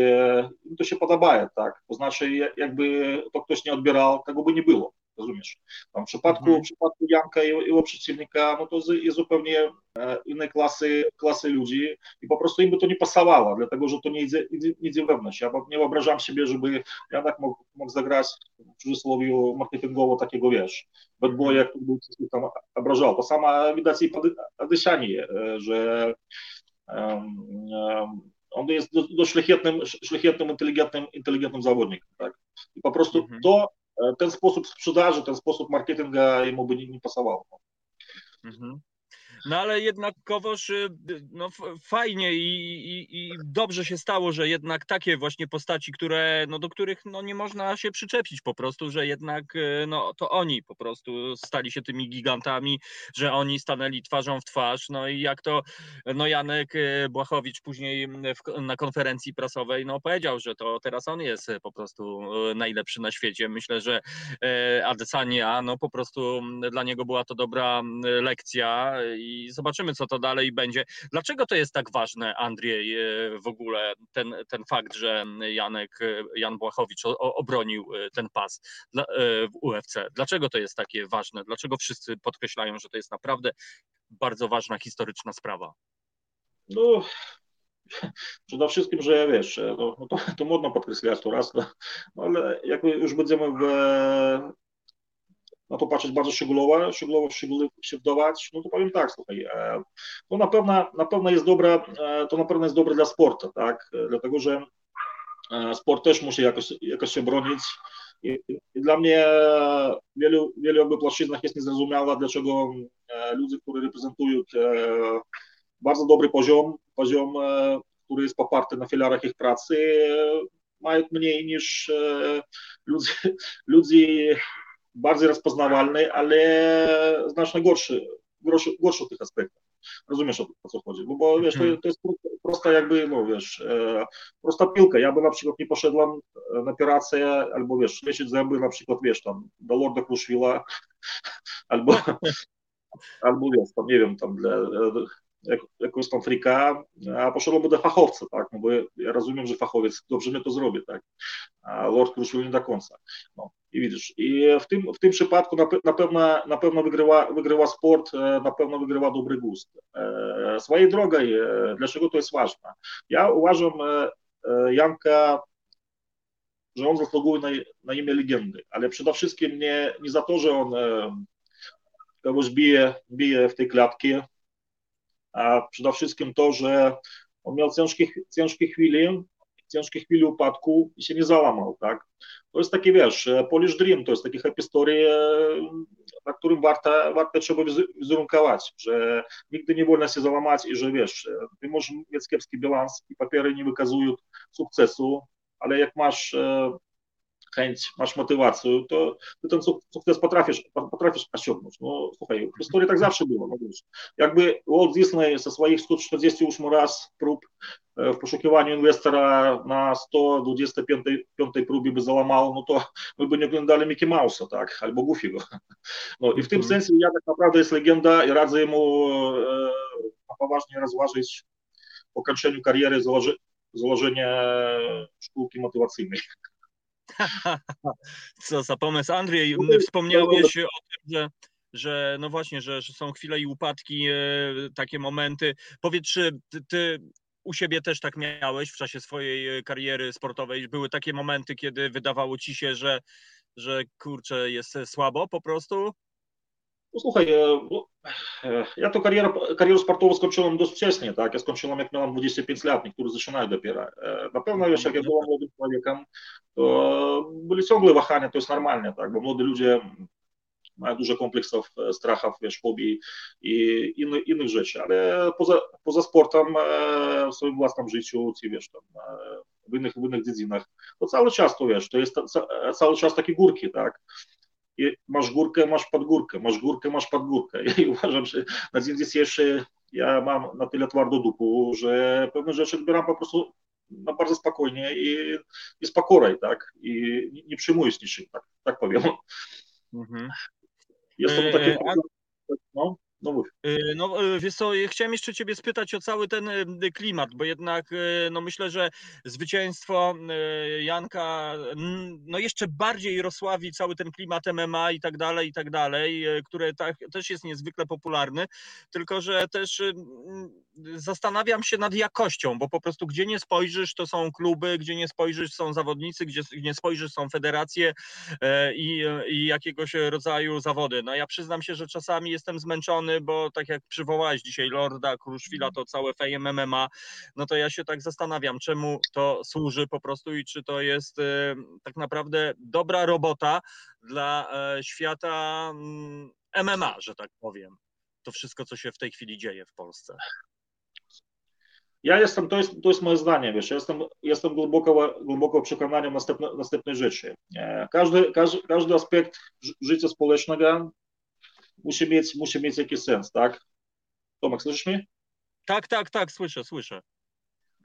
im to się podoba, tak? To znaczy, jakby to ktoś nie odbierał, tego by nie było, rozumiesz? Tam w przypadku, mhm. w przypadku Janka i jego przeciwnika, no to jest zupełnie e, innej klasy, klasy ludzi i po prostu im by to nie pasowało, dlatego, że to nie idzie, idzie, idzie wewnątrz. Ja nie wyobrażam sobie, żeby Janek mógł, mógł zagrać w cudzysłowie marketingowo takiego, wiesz, bad boya, który był tam obrażał. To samo widać i po Adysianie, e, że um, um, on jest dość szlachetnym, szlachetnym inteligentnym, inteligentnym zawodnikiem. Tak? I po prostu mhm. to, e, ten sposób sprzedaży, ten sposób marketinga jemu by nie, nie pasował. Mhm. No ale jednakowoż y, no, fajnie i, i, i, dobrze się stało, że jednak takie właśnie postaci, które, no, do których no, nie można się przyczepić po prostu, że jednak y, no, to oni po prostu stali się tymi gigantami, że oni stanęli twarzą w twarz. No i jak to no, Janek y, Błachowicz później w, na konferencji prasowej no, powiedział, że to teraz on jest po prostu najlepszy na świecie. Myślę, że Adesania no, po prostu dla niego była to dobra lekcja i i zobaczymy, co to dalej będzie. Dlaczego to jest tak ważne, Andrzej, e, w ogóle ten, ten fakt, że Janek, e, Jan Błachowicz obronił e, ten pas w UFC? Dlaczego to jest takie ważne? Dlaczego wszyscy podkreślają, że to jest naprawdę bardzo ważna historyczna sprawa? No, przede wszystkim, że wiesz, no, no to, to modno podkreślać to raz, no, ale jak już będziemy w na to patrzeć bardzo szczegółowo, szczegółowo się wdawać, no to powiem tak, słuchaj, e, to na pewno, na pewno jest dobre, e, to na pewno jest dobre dla sportu, tak, e, dlatego, że sport też musi jakoś, jakoś się bronić. I, i dla mnie wielu, wielu jakby płaszczyznach jest niezrozumiałe, dlaczego ludzie, którzy reprezentują bardzo dobry poziom, poziom, który jest poparty na filarach ich pracy, mają mniej niż ludzie, ludzie bardziej rozpoznawalny, ale znacznie gorszy, gorszy, gorszy w tych aspektach. Rozumiesz o, co chodzi? Bo, bo wiesz, to, mhm. to jest prosta jakby, no wiesz, e, prosta piłka. Ja by na przykład nie poszedłem na operację, albo wiesz, leczyć zęby na przykład, wiesz, tam, do Lorda Kruszwila, albo, albo wiesz, tam, nie wiem, tam, dla, jak, jakąś tam frika, a poszedłby do fachowca, tak, no bo ja rozumiem, że fachowiec dobrze mnie to zrobi, tak, a Lord Kruszwil nie do końca. No. I widzisz, i w tym, w tym przypadku na, na, pewno, na pewno wygrywa, wygrywa sport, e, na pewno wygrywa dobry gust. E, swojej drogą, e, dlaczego to jest ważne? Ja uważam Janka, że on zasługuje na, na imię legendy, ale przede wszystkim nie, nie za to, że on kogoś bije, bije w tej klatki, przede wszystkim to, że on miał ciężkie, ciężkie chwile, ciężkie chwile upadku i się nie załamał, tak? To jest taki, wiesz, Polish Dream, to jest taki happy story, na którym warto, warto trzeba wizerunkować, że nigdy nie wolno się załamać i że, wiesz, ty możesz mieć kiepski bilans i papiery nie wykazują sukcesu, ale jak masz chęć, masz motywację, to ty ten sukces potrafisz, potrafisz osiągnąć. No słuchaj, w historii tak zawsze było. No, wiesz. Jakby Walt Disney ze swoich 148 raz prób w poszukiwaniu inwestora na 125 próbie by załamał, no to my by nie oglądali Mickey Mouse'a, tak, albo Goofy'ego. No i w tym sensie ja tak naprawdę jest legenda i radzę mu e, poważnie rozważyć po kończeniu kariery założenie szkółki motywacyjnej. Co za pomysł, Andrzej, wspomniałeś o tym, że że no właśnie, że, że są chwile i upadki, e, takie momenty. Powiedz, czy ty, ty u siebie też tak miałeś w czasie swojej kariery sportowej? Były takie momenty, kiedy wydawało ci się, że, że kurczę, jest słabo po prostu? No, słuchaj, ja to karierę, karierę sportową skończyłem dość wcześnie, tak? Ja skończyłem jak miałem 25 lat, niektórzy zaczynają dopiero. Na pewno wiesz, jak ja byłem młodym człowiekiem, to byli ciągle wahania, to jest normalne, tak? Bo młodzi ludzie mają dużo kompleksów, strachów, wiesz, fobii i innych, innych rzeczy, ale poza, poza sportem, w swoim własnym życiu, wiesz, w innych, w innych dziedzinach, to cały czas to wiesz, to jest cały czas takie górki, tak? Masz górkę, masz podgórkę, masz górkę, masz podgórkę. I uważam, że na dzień dzisiejszy ja mam na tyle twardo dupu, że pewne rzeczy odbieram po prostu no, bardzo spokojnie i, i z pokorą, tak? I nie, nie przyjmuję z niczym, tak, tak powiem. Mhm. Jest to takie... No, no, mów. no wiesz co, chciałem jeszcze ciebie spytać o cały ten klimat, bo jednak no myślę, że zwycięstwo Janka no jeszcze bardziej rozsławi cały ten klimat MMA i tak dalej, i tak dalej, który tak, też jest niezwykle popularny, tylko że też zastanawiam się nad jakością, bo po prostu gdzie nie spojrzysz, to są kluby, gdzie nie spojrzysz, są zawodnicy, gdzie nie spojrzysz, są federacje i, i jakiegoś rodzaju zawody. No ja przyznam się, że czasami jestem zmęczony, bo tak jak przywołałeś dzisiaj Lorda, Kruszwila, to całe Fame MMA, no to ja się tak zastanawiam, czemu to służy po prostu i czy to jest tak naprawdę dobra robota dla świata MMA, mm, że tak powiem. To wszystko, co się w tej chwili dzieje w Polsce. Ja jestem, to jest, to jest moje zdanie, wiesz, jestem, jestem głęboko, głęboko przekonany następne, następnej rzeczy. Każdy, każdy, każdy aspekt życia społecznego musi mieć, musi mieć jakiś sens, tak? Tomek, słyszysz mnie? Tak, tak, tak, słyszę, słyszę.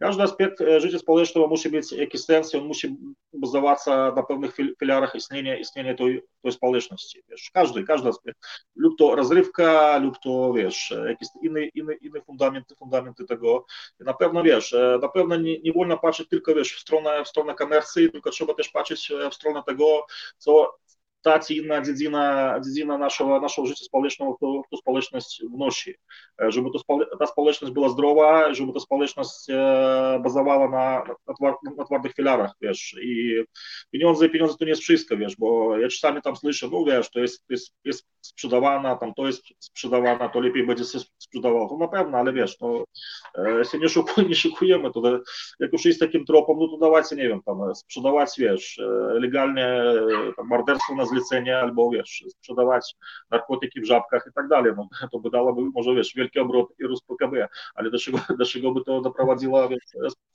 Każdy aspekt życia społecznego musi mieć jakiś sens i on musi bazować na pewnych filarach istnienia, istnienia tej, tej społeczności. Wiesz, każdy, każdy aspekt. Lub to rozrywka, lub to, wiesz, jakieś inne, inne, inne fundamenty, fundamenty tego. Na pewno, wiesz, na pewno nie, nie wolno patrzeć tylko, wiesz, w stronę, w stronę komercji, tylko trzeba też patrzeć w stronę tego, co, ta inna dziedzina, dziedzina naszego, naszego życia społecznego w tą społeczność wnosi. Żeby to, ta społeczność była zdrowa, żeby ta społeczność bazowała na, na, na twardych filarach, wiesz, i pieniądze, pieniądze to nie jest wszystko, wiesz, bo ja czasami tam słyszę, no wiesz, to jest, jest, jest sprzedawana, tam to jest sprzedawana, to lepiej będzie się sprzedawało, to na pewno, ale wiesz, no, się nie, szukuj, nie szukujemy, to jak już jest takim tropem, no to dawajcie, nie wiem, tam sprzedawać, wiesz, legalnie tam morderstwo na zlecenie, albo wiesz, sprzedawać narkotyki w żabkach i tak dalej. No, to by dałoby może wiesz, wielki obrot i rósł PKB, ale do czego, do czego by to doprowadziło wiesz,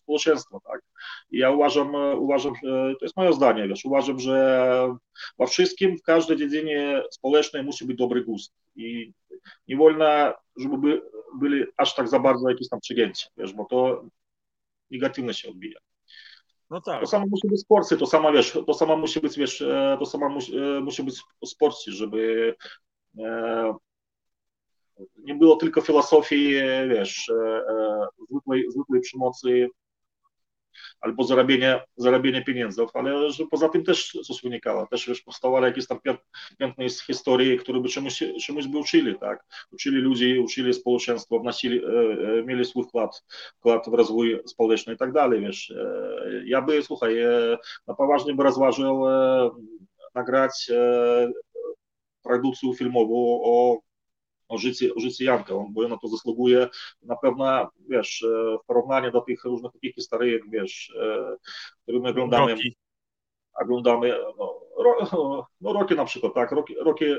społeczeństwo, tak? I ja uważam, uważam, to jest moje zdanie, wiesz, uważam, że we wszystkim, w każdej dziedzinie społecznej musi być dobry gust i nie wolno, żeby by, byli aż tak za bardzo jakieś tam przegięcie, wiesz, bo to negatywnie się odbija. No tak. To samo musi być w sporcie, to samo wiesz, to samo musi być, wiesz, to samo musi, musi być w sporcie, żeby e, nie było tylko filozofii, wiesz, e, zwykłej, zwykłej przemocy albo zarabienie, zarabienie pieniędzy, ale że poza tym też coś wynikało, też wiesz, powstawały jakieś tam piękne historii, które by czemuś, czemuś by uczyli, tak, uczyli ludzi, uczyli społeczeństwo, wnosili, mieli swój wkład, wkład w rozwój społeczny i tak dalej, wiesz, ja by, słuchaj, na poważnie by rozważył nagrać produkcję filmową o o życiu, o życiu Janka, bo ona to zasługuje na pewno, wiesz, w porównaniu do tych różnych takich historii, wiesz, które my oglądamy, Rocky. oglądamy, no, ro, no Rocky na przykład, tak, Rocky, Rocky,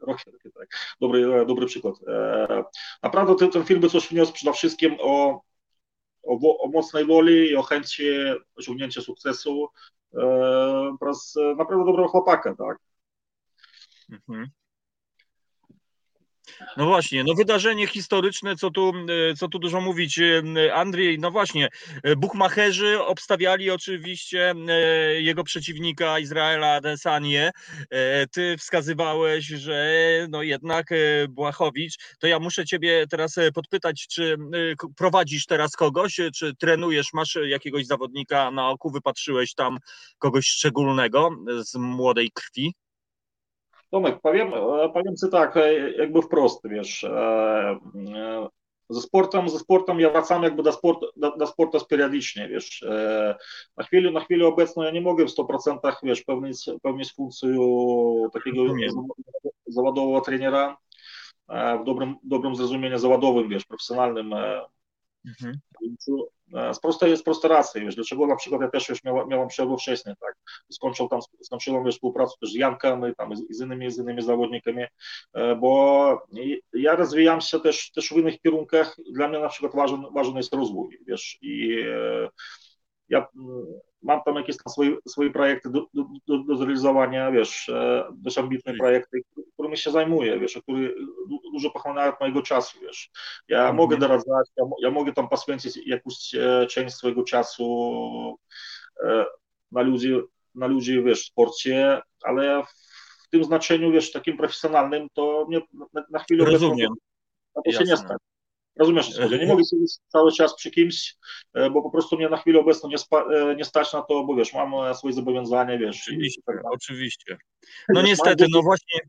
Rocky, Rocky tak, dobry, dobry przykład. Naprawdę ten, ten film by coś wniósł przede wszystkim o, o, o mocnej woli i o chęci osiągnięcia sukcesu przez naprawdę dobrego chłopaka, tak. Mhm. No właśnie, no wydarzenie historyczne, co tu, e, co tu dużo mówić, e, Andrzej, no właśnie, e, buchmacherzy obstawiali oczywiście jego przeciwnika Izraela Adesanie, ty wskazywałeś, że no jednak Błachowicz, to ja muszę ciebie teraz podpytać, czy prowadzisz teraz kogoś, czy trenujesz, masz jakiegoś zawodnika na oku, wypatrzyłeś tam kogoś szczególnego z młodej krwi? Tomek, powiem, powiem Ci tak, jakby wprost, wiesz, ze sportem, ze sportem ja wracam jakby do, sport, do, do sportu periodycznie, wiesz, na chwilę, na chwilę obecną ja nie mogę w 100% wiesz, pełnić, pełnić funkcję takiego zawodowego trenera w dobrym, dobrym zrozumieniu zawodowym, wiesz, profesjonalnym, Mhm. Z prostej, z prostej racji, wiesz, dlaczego na przykład ja też już miałem, miałem przerwę wcześniej, tak, skończył tam, skończyłem wiesz, współpracę też z Jankiem i tam z innymi, z innymi zawodnikami, bo ja rozwijam się też, też w innych kierunkach, dla mnie na przykład ważny, ważny jest rozwój, wiesz, i ja mam tam jakieś tam swoje, swoje projekty do, do, do zrealizowania, wiesz, dość ambitne projekty, którymi się zajmuję, wiesz, które dużo pochłaniają mojego czasu, wiesz. Ja mhm. mogę doradzać, ja, ja, mogę tam poświęcić jakąś część swojego czasu na ludzi, na ludzi, wiesz, w sporcie, ale w tym znaczeniu, wiesz, takim profesjonalnym, to mnie na, na chwilę Rozumiem. to, to się nie stanie. Rozumiesz, co nie mogę siedzieć cały czas przy kimś, e, bo po prostu mnie na chwilę obecną nie, spa, e, nie stać na to, bo wiesz, mam e, swoje zobowiązania, wiesz. Oczywiście, tak oczywiście. No niestety, no właśnie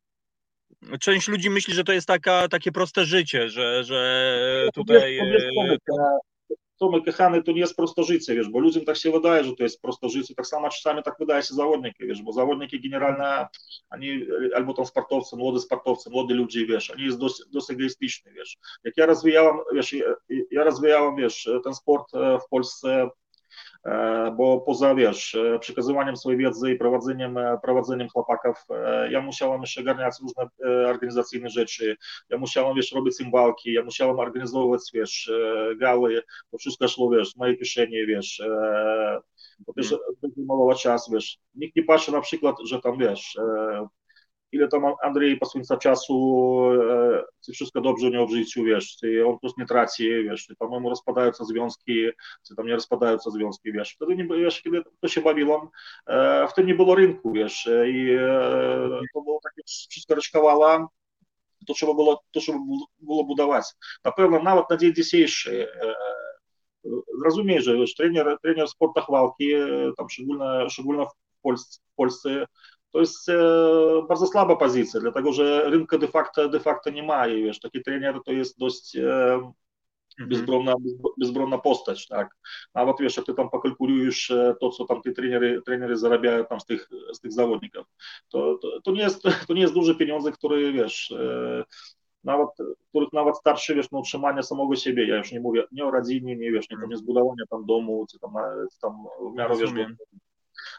część ludzi myśli, że to jest taka, takie proste życie, że, że tutaj... Tomek kochany, to nie jest prostożycie, wiesz, bo ludziom tak się wydaje, że to jest prostożycie, tak samo czasami tak wydaje się zawodniki, wiesz, bo zawodniki generalnie, oni, albo tam sportowcy, młody sportowcy, młody ludzie, wiesz, oni jest dosyć, dosyć egoistyczni, wiesz. Jak ja rozwijałem, wiesz, ja rozwijałem, wiesz, ten sport w Polsce E, bo poza, wiesz, e, przekazywaniem swojej wiedzy i prowadzeniem, e, prowadzeniem chłopaków, ja musiałem jeszcze ogarniać różne organizacyjne rzeczy, ja musiałem, wiesz, robić im walki, ja musiałem organizować, wiesz, gały, to wszystko szło, wiesz, w mojej kieszeni, wiesz, bo też zajmowało czas, wiesz, nikt nie patrzy na przykład, że tam, wiesz, ile tam Andrzej poświęca czasu, czy wszystko dobrze u niego w życiu, wiesz, czy on plus nie traci, wiesz, czy tam mu rozpadają związki, czy tam nie rozpadają związki, wiesz. Wtedy, nie, wiesz, kiedy to się bawiłem, wtedy nie było rynku, wiesz, i to było takie, wszystko rozkawała, to trzeba było, to trzeba było budować. Na pewno nawet na dzień dzisiejszy że wiesz, trener, trener w sportach walki, tam szczególnie, szczególnie w Polsce, w Polsce to jest e, bardzo słaba pozycja, dlatego że rynku de facto, de facto nie ma i wiesz, taki trener to jest dość e, bezbronna, bezbronna postać, tak. Nawet wiesz, jak ty tam pokalkulujesz e, to, co tam te trenery, trenery zarabiają tam z tych, z tych zawodników, to, to, to, nie jest, to nie jest duże pieniądze, które wiesz, nawet, których nawet starszy, wiesz, na utrzymanie samego siebie, ja już nie mówię nie o rodzinie, nie wiesz, nie, nie zbudowanie tam domu, czy tam, tam w miarę, wiesz,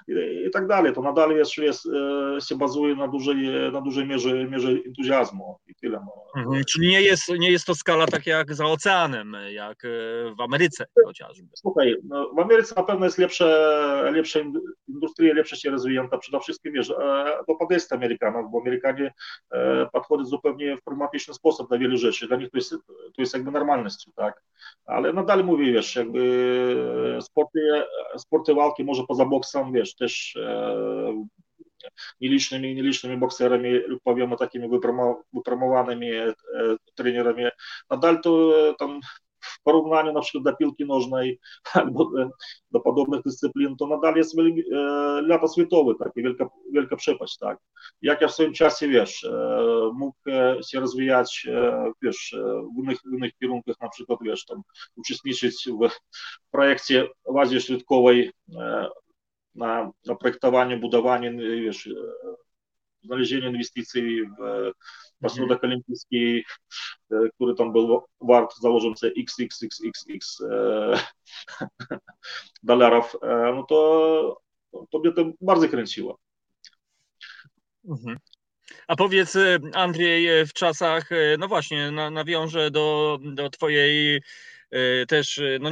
i, tak dalej. To nadal jest, jest, e, się bazuje na dużej, na dużej mierze, mierze entuzjazmu i tyle. No. Mhm, czyli nie jest, nie jest to skala tak jak za oceanem, jak e, w Ameryce chociażby. Słuchaj, no, w Ameryce na pewno jest lepsze, lepsze industria, lepsze się rozwinięta. Przede wszystkim wiesz, do podejścia Amerykanów, bo Amerykanie e, podchodzą zupełnie w pragmatyczny sposób do wielu rzeczy. Dla nich to jest, to jest jakby normalność, tak? Ale nadal mówię, wiesz, jakby sporty, sporty walki może poza boksem, wiesz, też e, nielicznymi, nielicznymi bokserami lub powiemy takimi wypromowanymi e, trenerami. Nadal to e, tam w porównaniu na przykład do piłki nożnej albo do podobnych dyscyplin, to nadal jest lata światowe, takie wielka, wielka przepaść, tak. Jak ja w swoim czasie, wiesz, mógł się rozwijać, wiesz, w innych, w innych kierunkach, na przykład, wiesz, tam uczestniczyć w projekcie w Azji Środkowej, na, na projektowanie, budowanie, wiesz, znalezienie inwestycji w ośrodek mhm. olimpijski, który tam był wart założący XXXXX dolarów, no to, to mnie to bardzo kręciło. Mhm. A powiedz, Andrzej, w czasach, no właśnie, nawiążę do, do Twojej też, no,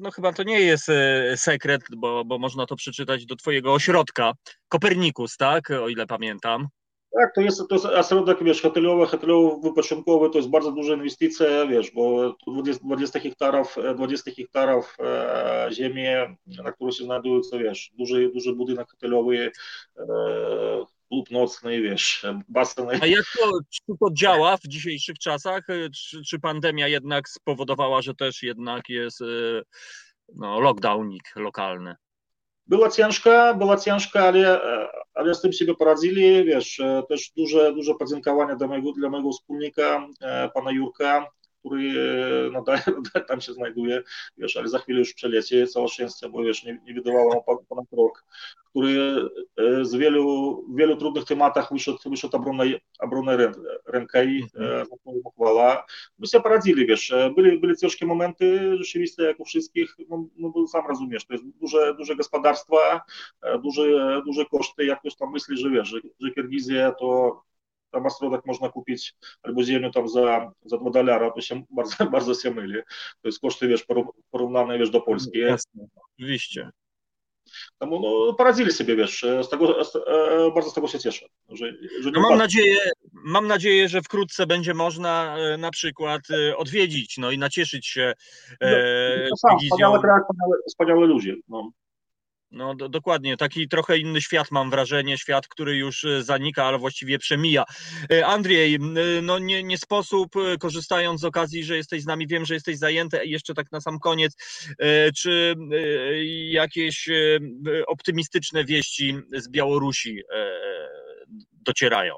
no chyba to nie jest sekret, bo, bo można to przeczytać do twojego ośrodka, Kopernikus, tak, o ile pamiętam. Tak, to jest, to jest ośrodek, wiesz, hotelowy, hotelowo-wypoczynkowy, to jest bardzo duża inwestycja, wiesz, bo 20, 20 hektarów, 20 hektarów e, ziemi, na której się znajduje, wiesz, duży, duży budynek hotelowy, e, klub nocny, wiesz, basen. A jak to, czy to działa w dzisiejszych czasach? Czy, czy pandemia jednak spowodowała, że też jednak jest e, no, lockdownik lokalny? Była ciężka, była ciężka, ale, ale z tym sobie poradzili, wiesz, też duże, duże podziękowania dla mojego, dla mojego wspólnika, pana Jurka, który no, tam się znajduje, wiesz, ale za chwilę już przelecie, całe szczęście, bo wiesz, nie, nie wydawałem ponad rok, który e, z wielu, wielu trudnych tematach wyszedł, wyszedł obronnej, obronnej rękę i mm -hmm. chwała. My sobie poradzili, wiesz, e, byli, byli ciężkie momenty, rzeczywiście, jak u wszystkich, no, no bo sam rozumiesz, to jest duże, duże gospodarstwa, duże, duże koszty, jak ktoś tam myśli, że wiesz, że, że Kirgizja to tam astrodek można kupić albo ziemię tam za, za 2 dolara, to się bardzo, bardzo się myli. To jest koszty, wiesz, porównane, wiesz, do Polski. Jasne, oczywiście. Tam, no, poradzili sobie, wiesz, z tego, z, e, bardzo z tego się cieszę. Że, że no mam, nadzieję, mam nadzieję, że wkrótce będzie można e, na przykład e, odwiedzić, no i nacieszyć się no, to sam, wspaniałe, wspaniałe, wspaniałe ludzie. No. No do, dokładnie, taki trochę inny świat mam wrażenie, świat, który już e, zanika, ale właściwie przemija. E, Andrzej, no nie, nie sposób, e, korzystając z okazji, że jesteś z nami, wiem, że jesteś zajęty, jeszcze tak na sam koniec, czy jakieś optymistyczne wieści z Białorusi docierają?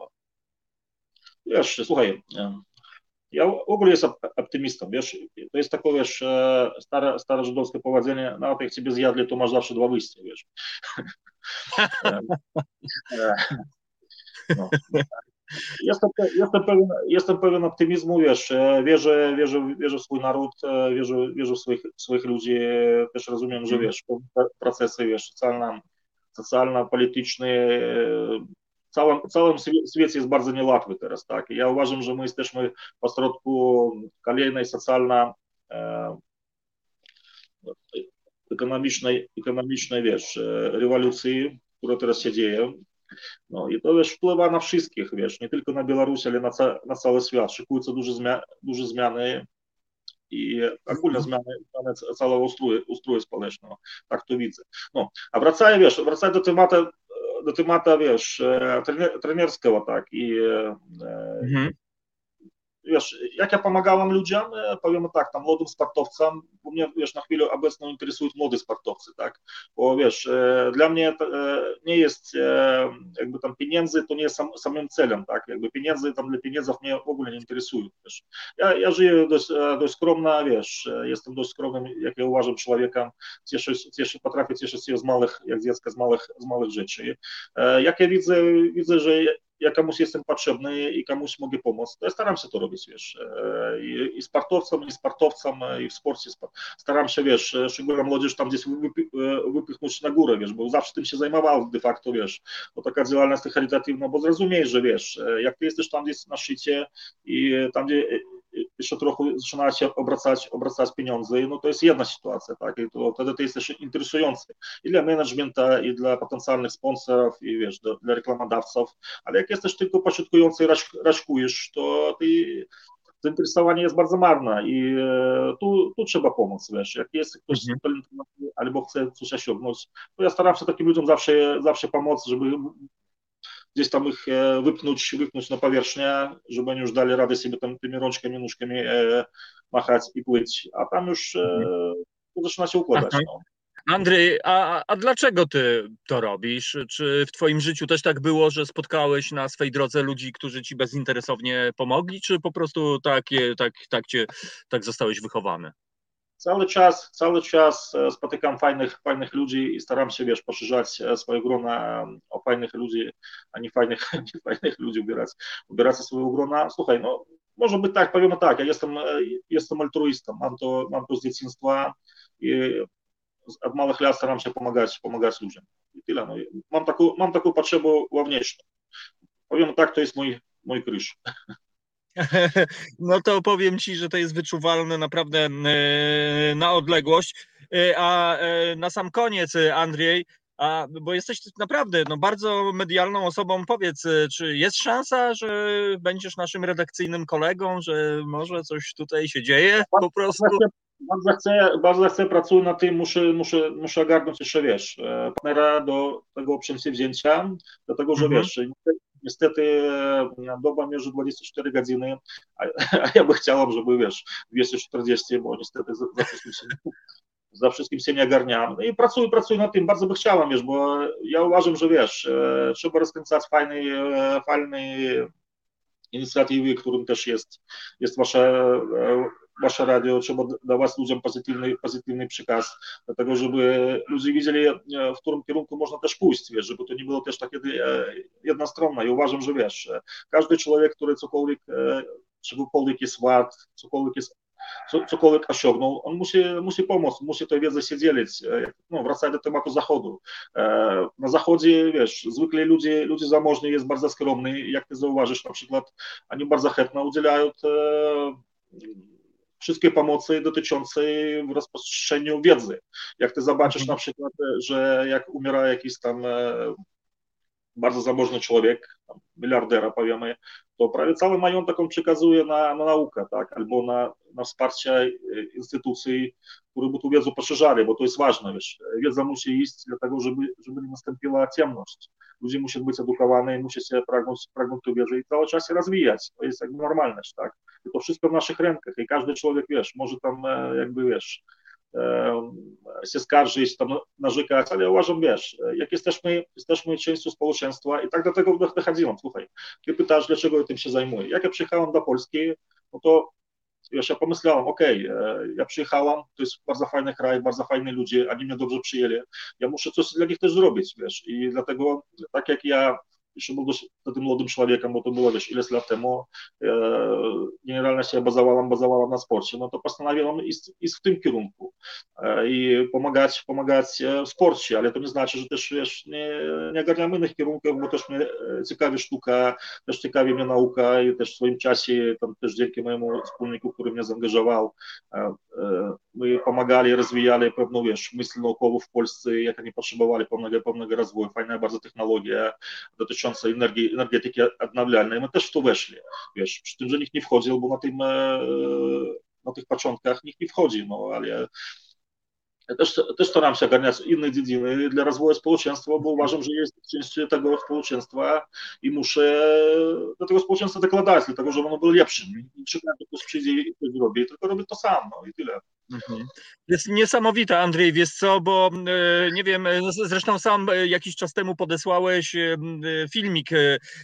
Wiesz, słuchaj, ja w ogóle jestem optymistą, wiesz, to jest takie, wiesz, e, stare, stare żydowskie powiedzenie, nawet jak ciebie zjadli, to masz zawsze dwa wyjścia, wiesz. E, e, no. Jestem, jestem, pewien, jestem pewien optymizmu, wiesz, wierzę, wierzę, wierzę w swój naród, wierzę, wierzę w swoich, swoich ludzi, też rozumiem, że wiesz, procesy, wiesz, socjalne, socjalne polityczne, całym, całym świecie jest bardzo niełatwy teraz, tak. Ja uważam, że my jesteśmy w środku kolejnej socjalnej, e, ekonomicznej, ekonomicznej, wiesz, rewolucji, która teraz się dzieje. No i to wiesz, wpływa na wszystkich, wiesz, nie tylko na Białoruś, ale na, ca na cały świat. Szykują duże, zmia duże zmiany i ogólne zmiany, zmiany całego ustroju, ustroju społecznego. Tak to widzę. No, a wracając, wiesz, wracając do tematu do tematu, wiesz, trenerskiego, tak, i mhm wiesz, jak ja pomagałem ludziom, powiem tak, tam młodym sportowcom, bo mnie, wiesz, na chwilę obecną interesują młodzi sportowcy, tak, bo wiesz, dla mnie nie jest jakby tam pieniędzy, to nie jest sam, samym celem, tak, jakby pieniędzy tam dla pieniędzów mnie w ogóle nie interesują, wiesz. Ja, ja żyję dość, dość skromno, wiesz, jestem dość skromnym, jak ja uważam, człowiekiem, cieszę, cieszę, potrafię cieszyć się z małych, jak dziecka, z małych, z małych rzeczy. Jak ja widzę, widzę, że ja komuś jestem potrzebny i komuś mogę pomóc, ja staram się to robić, wiesz, e, i, i sportowcom, i sportowcom, e, i w sporcie staram się, wiesz, e, szczególnie młodzież tam gdzieś wypychnąć na górę, wiesz, bo zawsze tym się zajmował de facto, wiesz, bo taka działalność charytatywna, bo zrozumiesz, że wiesz, jak ty jesteś tam gdzieś na szczycie i tam, gdzie jeszcze trochę zaczyna się obracać, obracać pieniądze, no to jest jedna sytuacja, tak, i to wtedy to jest też interesujące i dla managementa, i dla potencjalnych sponsorów, i wiesz, do, dla reklamodawców, ale jak jesteś tylko początkujący, raczkujesz, to ty zainteresowanie jest bardzo marne i e, tu, tu trzeba pomóc, wiesz, jak jest ktoś mhm. talentowany albo chce coś osiągnąć, to ja staram się takim ludziom zawsze, zawsze pomóc, żeby gdzieś tam ich e, wypchnąć, wypchnąć na powierzchnię, żeby oni już dali radę sobie tam tymi rączkami, nóżkami e, machać i płyć, a tam już e, to zaczyna się układać. No. Andrzej, a, a dlaczego ty to robisz? Czy w twoim życiu też tak było, że spotkałeś na swej drodze ludzi, którzy ci bezinteresownie pomogli, czy po prostu tak, tak, tak, cię, tak zostałeś wychowany? E, spotykam fajnych, fajnych ludzi i staram się, wiesz, poszerzać e, swoje grona o fajnych ludzi, a nie fajnych, nie fajnych ludzi ubierać, ubierać swojego grona. Słuchaj, no, może być tak, powiem tak, ja jestem, e, jestem altruistą, mam to, mam to z dzieciństwa i od małych lat staram się pomagać, pomagać ludziom. I tyle. No, mam, taką, mam taką potrzebę wewnętrzną. Powiem tak, to jest mój, mój krysz. no to powiem ci, że to jest wyczuwalne naprawdę na odległość. A na sam koniec, Andrzej, a, bo jesteś naprawdę no, bardzo medialną osobą. Powiedz, czy jest szansa, że będziesz naszym redakcyjnym kolegą, że może coś tutaj się dzieje po prostu? Bardzo chcę, bardzo chcę, pracuję nad tym, muszę, muszę, muszę ogarnąć jeszcze, wiesz, partnera do tego przedsięwzięcia, dlatego, że mhm. wiesz, niestety doba mierzy 24 godziny, a, a ja bym chciał, żeby, wiesz, 240, bo niestety za, za wszystkim się za wszystkim się nie ogarniam. No i pracuję, pracuję nad tym, bardzo by chciałem, wiesz, bo ja uważam, że wiesz, e, trzeba rozkręcać fajny, e, fajny inicjatywy, którym też jest, jest wasze, e, wasze radio, trzeba dawać ludziom pozytywny, pozytywny przekaz, dlatego żeby ludzie widzieli, w którym kierunku można też pójść, wiesz, żeby to nie było też takie jednostronne i uważam, że wiesz, każdy człowiek, który cokolwiek, czegokolwiek jest ład, cokolwiek jest cokolwiek osiągnął, on musi, musi pomóc, musi tę wiedzę się dzielić. No, wracając do tematu Zachodu. Na Zachodzie, wiesz, zwykle ludzie, ludzie zamożni jest bardzo skromny, jak ty zauważysz, na przykład oni bardzo chętnie udzielają wszystkie pomocy dotyczącej rozprzestrzeniu wiedzy. Jak ty zobaczysz mhm. na przykład, że jak umiera jakiś tam bardzo zamożny człowiek, miliardera powiemy, to prawie cały majątek on przekazuje na, na naukę, tak, albo na, na wsparcie e, instytucji, które by tu wiedzę poszerzali, bo to jest ważne, wiesz, wiedza musi iść dlatego, żeby, żeby nie nastąpiła ciemność. Ludzie muszą być edukowani, muszą się pragnąć, pragnąć tu wiedzy i cały czas się rozwijać. To jest jakby normalność, tak. I to wszystko w naszych rękach i każdy człowiek, wiesz, może tam e, jakby, wiesz, się skarżyć, tam narzekać, ale uważam, wiesz, jak jesteśmy, jesteśmy częścią społeczeństwa i tak do tego dochodziłem, słuchaj, kiedy pytasz, dlaczego ja tym się zajmuję. Jak ja przyjechałem do Polski, no to wiesz, ja pomyślałem, okej, okay, ja przyjechałam, to jest bardzo fajny kraj, bardzo fajni ludzie, oni mnie dobrze przyjęli, ja muszę coś dla nich też zrobić, wiesz, i dlatego, tak jak ja jeszcze był wtedy młodym człowiekiem, bo to było wiesz, ileś lat temu, e, generalnie się bazowałam, bazowałam na sporcie, no to postanowiłam iść, iść w tym kierunku e, i pomagać, pomagać w sporcie, ale to nie znaczy, że też wiesz, nie, nie ogarniam innych kierunków, bo też mnie ciekawi sztuka, też ciekawi mnie nauka i też w swoim czasie, tam też dzięki mojemu wspólniku, który mnie zaangażował, e, my pomagali, rozwijali pewną, wiesz, myśl naukową w Polsce, jak oni potrzebowali pewnego, pewnego rozwoju, fajna bardzo technologia dotycząca energii, energetyki odnawialnej, my też w to weszli, wiesz, przy tym, że nikt nie wchodził, bo na tym, e, na tych początkach nikt nie wchodzi, no, ale też, też staram się ogarniać inne dziedziny dla rozwoju społeczeństwa, bo uważam, że jest częścią tego społeczeństwa i muszę do tego społeczeństwa deklarać, dlatego że ono było lepszym. Nie czekam, że ktoś przyjdzie i coś zrobi, tylko robię to sam, no i tyle. Mhm. Jest niesamowite, Andrzej, wiesz co, bo e, nie wiem, e, zresztą sam e, jakiś czas temu podesłałeś filmik,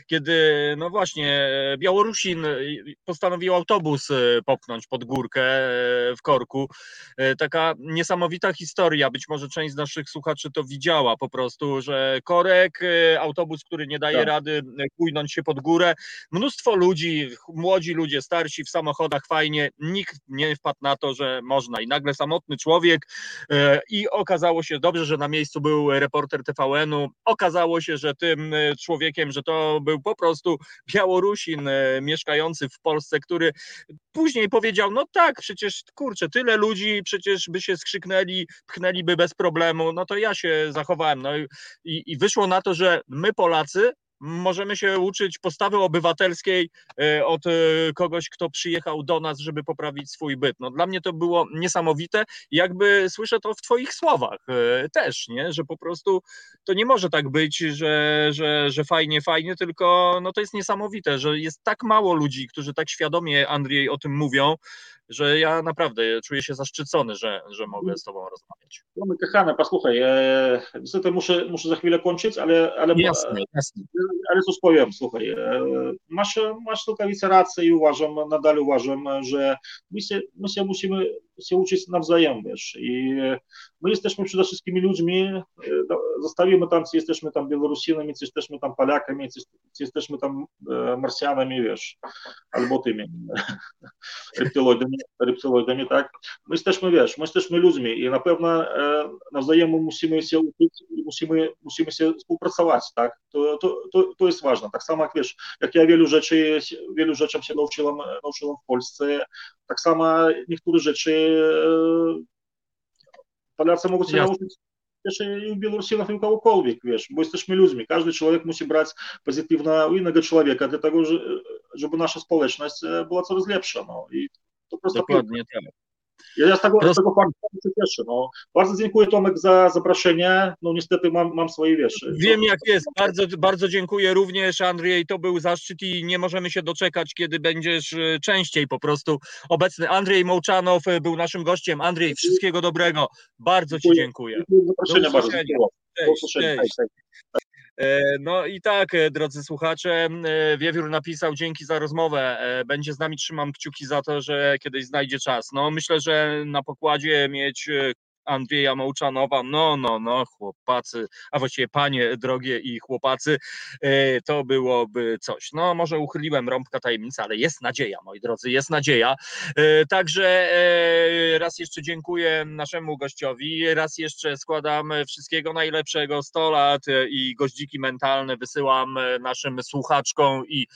kiedy no właśnie Białorusin postanowił autobus popchnąć pod górkę w Korku. Taka niesamowita historia, być może część z naszych słuchaczy to widziała po prostu, że korek, autobus, który nie daje tak. rady pójnąć się pod górę, mnóstwo ludzi, młodzi ludzie, starsi w samochodach, fajnie, nikt nie wpadł na to, że można i nagle samotny człowiek e, i okazało się dobrze, że na miejscu był reporter TVN-u, okazało się, że tym e, człowiekiem, że to był po prostu Białorusin e, mieszkający w Polsce, który później powiedział, no tak, przecież kurczę, tyle ludzi, przecież by się skrzyknęli, pchnęliby bez problemu, no to ja się zachowałem, no i, i wyszło na to, że my Polacy możemy się uczyć postawy obywatelskiej e, od e, kogoś, kto przyjechał do nas, żeby poprawić swój byt. No, dla mnie to było niesamowite. Jakby słyszę to w Twoich słowach e, też, nie? że po prostu to nie może tak być, że, że, że fajnie, fajnie, tylko no, to jest niesamowite, że jest tak mało ludzi, którzy tak świadomie, Andrzej, o tym mówią, że ja naprawdę czuję się zaszczycony, że, że mogę z Tobą rozmawiać. No, kochane, posłuchaj, e, niestety muszę, muszę za chwilę kończyć, ale, ale, jasne, jasne. Ale cóż powiem, słuchaj, e, masz, masz całkowicie rację i uważam, nadal uważam, że my się, my się musimy się uczyć nawzajem, wiesz, i my jesteśmy przede wszystkim ludźmi, e, zostawimy tam, czy jesteśmy tam Białorusinami, czy jesteśmy tam Polakami, czy jesteśmy tam e, Marsjanami, wiesz, albo tymi reptyloidami, reptyloidami, tak, my jesteśmy, wiesz, my jesteśmy ludźmi i na pewno e, nawzajem musimy się uczyć, musimy, musimy się współpracować, tak? To, to, to, to jest ważne. Tak samo jak wiesz, jak ja wielu rzeczy, wielu rzeczom się nauczyłem, nauczyłem w Polsce, tak samo niektóre rzeczy Polacy mogą się nauczyć też i w Białorusinach i u kogokolwiek, wiesz, bo jesteśmy ludźmi. Każdy człowiek musi brać pozytywne u innego człowieka, dlatego, żeby nasza społeczność była coraz lepsza. No. I to prosto Dokładnie tak. Ja z tego, z tego faktu się cieszę. No. Bardzo dziękuję Tomek za zaproszenie. No niestety mam, mam swoje wieszy. Wiem jak jest. Bardzo, bardzo dziękuję również Andrzej. To był zaszczyt i nie możemy się doczekać, kiedy będziesz e, częściej po prostu obecny. Andrzej Mołczanow e, był naszym gościem. Andrzej, wszystkiego dobrego. Bardzo Ci dziękuję. Dziękuję za zaproszenie bardzo. Cześć, cześć. cześć. E, no i tak, e, drodzy słuchacze, e, Wiewiór napisał dzięki za rozmowę. Będzie z nami, trzymam kciuki za to, że kiedyś znajdzie czas. No myślę, że na pokładzie mieć Andrzeja Mołczanowa, no, no, no, chłopacy, a właściwie panie drogie i chłopacy, e, to byłoby coś. No, może uchyliłem rąbka tajemnicy, ale jest nadzieja, moi drodzy, jest nadzieja. E, także e, raz jeszcze dziękuję naszemu gościowi, raz jeszcze składam wszystkiego najlepszego, 100 lat i goździki mentalne wysyłam naszym słuchaczkom i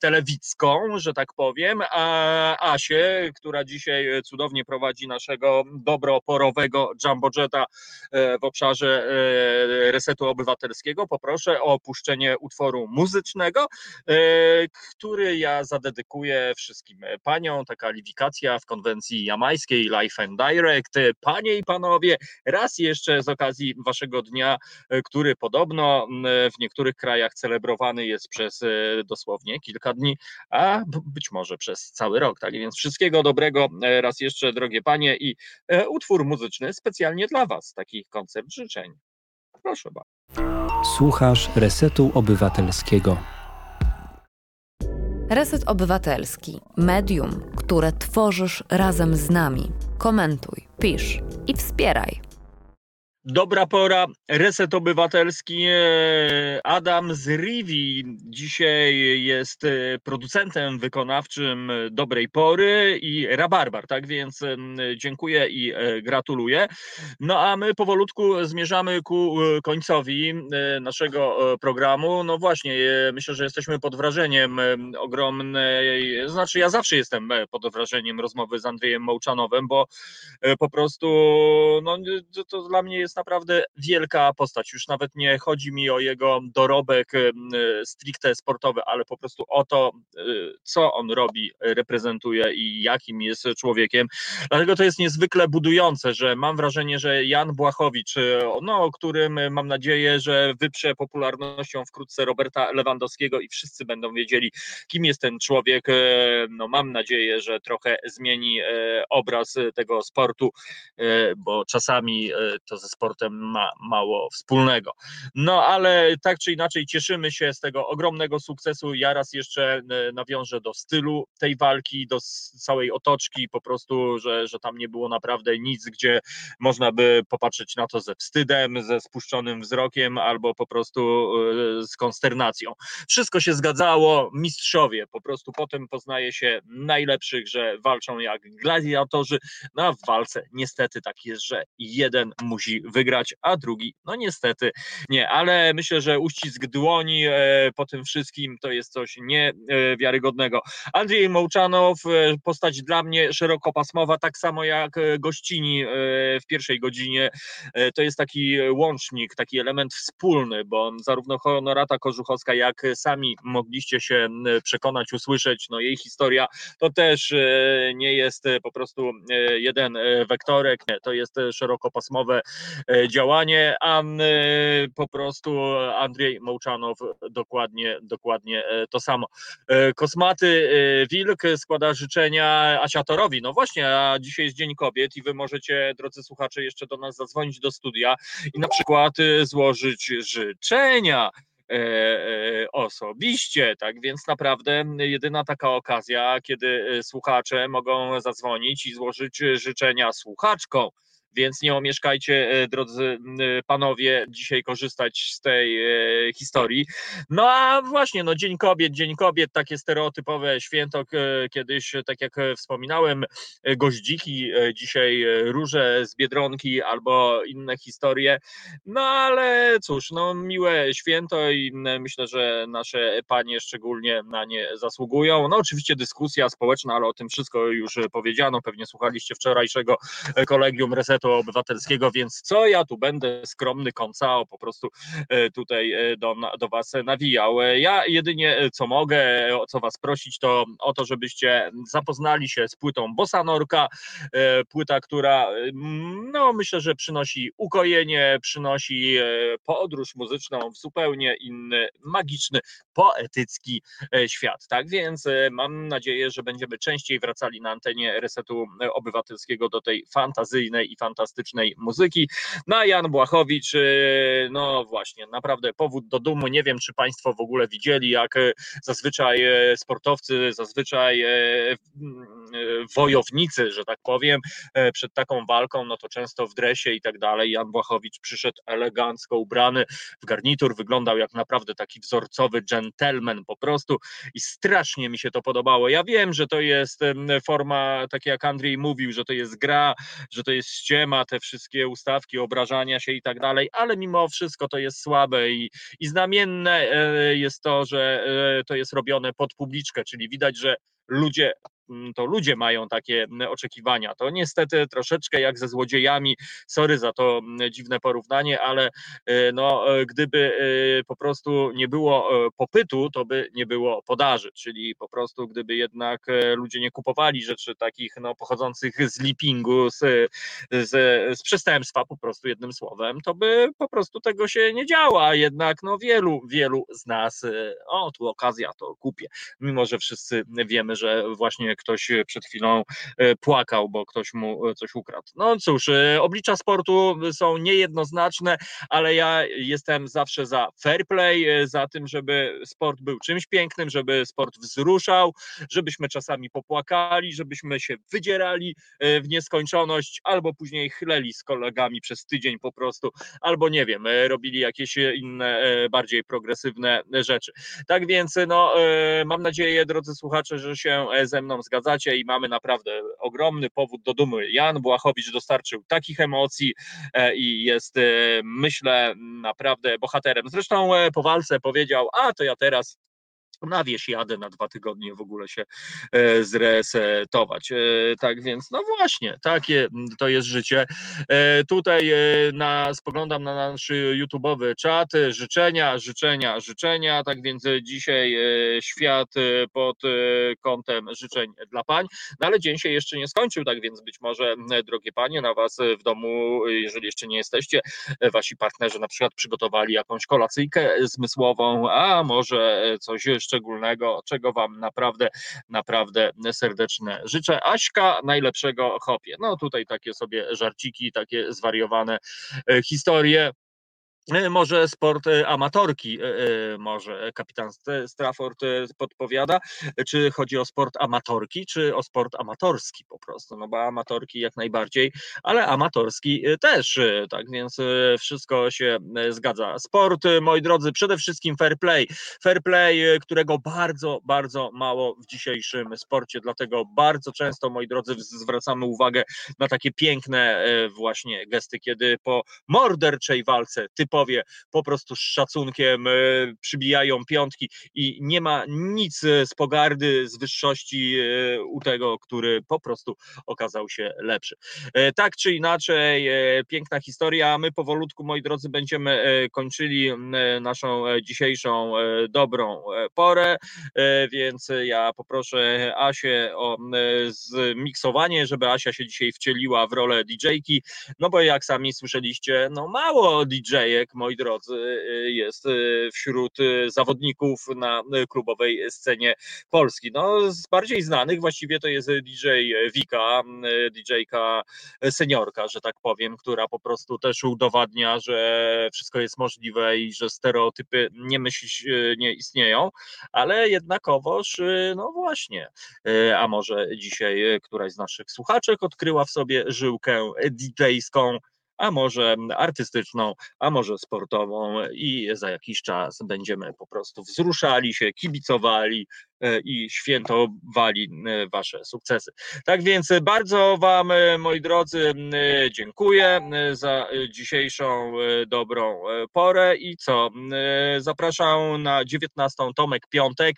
telewicką, że tak powiem, a Asię, która dzisiaj cudownie prowadzi naszego dobroporowego Jumbo Jetta e, w obszarze e, resetu obywatelskiego. Poproszę o opuszczenie utworu muzycznego, e, który ja zadedykuję wszystkim paniom. Taka liwikacja w konwencji jamańskiej Life and Direct. Panie i panowie, raz jeszcze z okazji waszego dnia, który podobno w niektórych krajach celebrowany jest przez dosłownie kilka dni, a być może przez cały rok. Tak więc wszystkiego dobrego raz jeszcze, drogie panie, i utwór muzyczny specjalnie dla Was, taki koncert życzeń. Proszę bardzo. Słuchasz Resetu Obywatelskiego. Reset Obywatelski. Medium, które tworzysz razem z nami. Komentuj, pisz i wspieraj. Dobra pora, reset obywatelski. E, Adam z Rivi dzisiaj jest e, producentem wykonawczym dobrej pory i rabarbar, tak więc dziękuję i e, gratuluję. No a my powolutku zmierzamy ku końcowi naszego programu. No właśnie, myślę, że jesteśmy pod wrażeniem ogromnej, znaczy ja zawsze jestem pod wrażeniem rozmowy z Andrzejem Mołczanowem, bo po prostu no, to dla mnie jest jest naprawdę wielka postać. Już nawet nie chodzi mi o jego dorobek stricte sportowy, ale po prostu o to, e, co on robi, reprezentuje i jakim jest człowiekiem. Dlatego to jest niezwykle budujące, że mam wrażenie, że Jan Błachowicz, no, o którym mam nadzieję, że wyprze popularnością wkrótce Roberta Lewandowskiego i wszyscy będą wiedzieli, kim jest ten człowiek. No, mam nadzieję, że trochę zmieni obraz tego sportu, bo czasami to ze sportem sportem ma mało wspólnego. No ale tak czy inaczej cieszymy się z tego ogromnego sukcesu. Ja raz jeszcze e, nawiążę do stylu tej walki, do całej otoczki, po prostu, że, że tam nie było naprawdę nic, gdzie można by popatrzeć na to ze wstydem, ze spuszczonym wzrokiem albo po prostu e, z konsternacją. Wszystko się zgadzało, mistrzowie, po prostu potem poznaje się najlepszych, że walczą jak gladiatorzy, no a w walce niestety tak jest, że jeden musi wygrać, a drugi, no niestety nie, ale myślę, że uścisk dłoni e, po tym wszystkim to jest coś niewiarygodnego. Andrzej Mołczanow, e, postać dla mnie szerokopasmowa, tak samo jak e, gościni w pierwszej godzinie. To jest taki łącznik, taki element wspólny, bo zarówno Honorata Kożuchowska, jak sami mogliście się przekonać, usłyszeć, no jej historia to też nie jest po prostu jeden wektorek, to jest szerokopasmowe działanie, a po prostu Andrzej Mołczanow dokładnie, dokładnie e, to samo. E, Kosmaty Wilk składa życzenia Asiatorowi. No właśnie, a dzisiaj jest Dzień Kobiet i wy możecie, drodzy słuchacze, jeszcze do nas zadzwonić do studia i na przykład złożyć życzenia osobiście, tak więc naprawdę jedyna taka okazja, kiedy słuchacze mogą zadzwonić i złożyć życzenia słuchaczkom więc nie omieszkajcie, drodzy panowie, dzisiaj korzystać z tej historii. No a właśnie, no Dzień Kobiet, Dzień Kobiet, takie stereotypowe święto kiedyś, tak jak wspominałem, goździki, dzisiaj róże z Biedronki albo inne historie, no ale cóż, no miłe święto i myślę, że nasze panie szczególnie na nie zasługują. No oczywiście dyskusja społeczna, ale o tym wszystko już powiedziano, pewnie słuchaliście wczorajszego kolegium Resetu Obywatelskiego, więc co ja tu będę skromny koncao, po prostu e, tutaj e, do, do was nawijał. Ja jedynie co mogę, o co was prosić, to o to, żebyście zapoznali się z płytą Bossa Norka, e, płyta, która no myślę, że przynosi ukojenie, przynosi podróż muzyczną w zupełnie inny, magiczny, poetycki świat. Tak więc mam nadzieję, że będziemy częściej wracali na antenie Resetu Obywatelskiego do tej fantazyjnej i fantastycznej muzyki. No a Jan Błachowicz, no właśnie, naprawdę powód do dumy. Nie wiem, czy Państwo w ogóle widzieli, jak zazwyczaj sportowcy, zazwyczaj wojownicy, że tak powiem, przed taką walką, no to często w dresie i tak dalej. Jan Błachowicz przyszedł elegancko ubrany w garnitur, wyglądał jak naprawdę taki wzorcowy gentleman po prostu i strasznie mi się to podobało. Ja wiem, że to jest forma, tak jak Andrzej mówił, że to jest gra, że to jest ściema, te wszystkie ustawki, obrażania się i tak dalej, ale mimo wszystko to jest słabe i, i znamienne e, jest to, że e, to jest robione pod publiczkę, czyli widać, że ludzie Mm, to ludzie mają takie mm, oczekiwania. To niestety troszeczkę jak ze złodziejami, sorry za to mm, dziwne porównanie, ale e, no, e, gdyby e, po prostu nie było popytu, to by nie było podaży, czyli po prostu gdyby jednak ludzie nie kupowali rzeczy takich no, pochodzących z lipingu, z, z, z przestępstwa po prostu jednym słowem, to by po prostu tego się nie działo, a jednak no, wielu, wielu z nas, o tu okazja, to kupię, mimo że wszyscy wiemy, że właśnie ktoś e, przed chwilą e, płakał, bo ktoś mu e, coś ukradł. No cóż, oblicza sportu są niejednoznaczne, ale ja jestem zawsze za fair play, za tym, żeby sport był czymś pięknym, żeby sport wzruszał, żebyśmy czasami popłakali, żebyśmy się wydzierali w nieskończoność, albo później chleli z kolegami przez tydzień po prostu, albo nie wiem, robili jakieś inne, bardziej progresywne rzeczy. Tak więc, no, mam nadzieję, drodzy słuchacze, że się ze mną zgadzacie i mamy naprawdę ogromny powód do dumy. Jan Błachowicz dostarczył takich emocji e, i jest, e, myślę, naprawdę bohaterem. Zresztą e, po walce powiedział, a to ja teraz na wieś jadę na dwa tygodnie w ogóle się e, zresetować. E, tak więc, no właśnie, takie to jest życie. E, tutaj na, spoglądam na nasz YouTube'owy czat. Życzenia, życzenia, życzenia. Tak więc dzisiaj świat pod kątem życzeń dla pań. No ale dzień się jeszcze nie skończył, tak więc być może, drogie panie, na was w domu, jeżeli jeszcze nie jesteście, wasi partnerzy na przykład przygotowali jakąś kolacyjkę zmysłową, a może coś jeszcze szczególnego, czego Wam naprawdę, naprawdę serdeczne życzę. Aśka, najlepszego hopie. No tutaj takie sobie żarciki, takie zwariowane e, historie. E, może sport e, amatorki, e, może kapitan Strafford podpowiada, czy chodzi o sport amatorki, czy o sport amatorski po prostu, no bo amatorki jak najbardziej, ale amatorski też, tak więc wszystko się zgadza. Sport, moi drodzy, przede wszystkim fair play, fair play, którego bardzo, bardzo mało w dzisiejszym sporcie, dlatego bardzo często, moi drodzy, zwracamy uwagę na takie piękne właśnie gesty, kiedy po morderczej walce typu typowie po prostu z szacunkiem e, przybijają piątki i nie ma nic e, z pogardy, z wyższości e, u tego, który po prostu okazał się lepszy. Tak czy inaczej, piękna historia. My powolutku, moi drodzy, będziemy kończyli naszą dzisiejszą dobrą porę, więc ja poproszę Asię o zmiksowanie, żeby Asia się dzisiaj wcieliła w rolę DJ-ki, no bo jak sami słyszeliście, no mało DJ-ek Moi drodzy, jest wśród zawodników na klubowej scenie Polski. No, z bardziej znanych właściwie to jest DJ Wika, DJ-ka seniorka, że tak powiem, która po prostu też udowadnia, że wszystko jest możliwe i że stereotypy nie myśli, nie istnieją, ale jednakowoż, no właśnie, a może dzisiaj któraś z naszych słuchaczek odkryła w sobie żyłkę DJ-ską, a może artystyczną, a może sportową i za jakiś czas będziemy po prostu wzruszali się, kibicowali i świętowali e, Wasze sukcesy. Tak więc bardzo Wam, e, moi drodzy, dziękuję za dzisiejszą dobrą porę. I co? Zapraszam na 19 Tomek Piątek,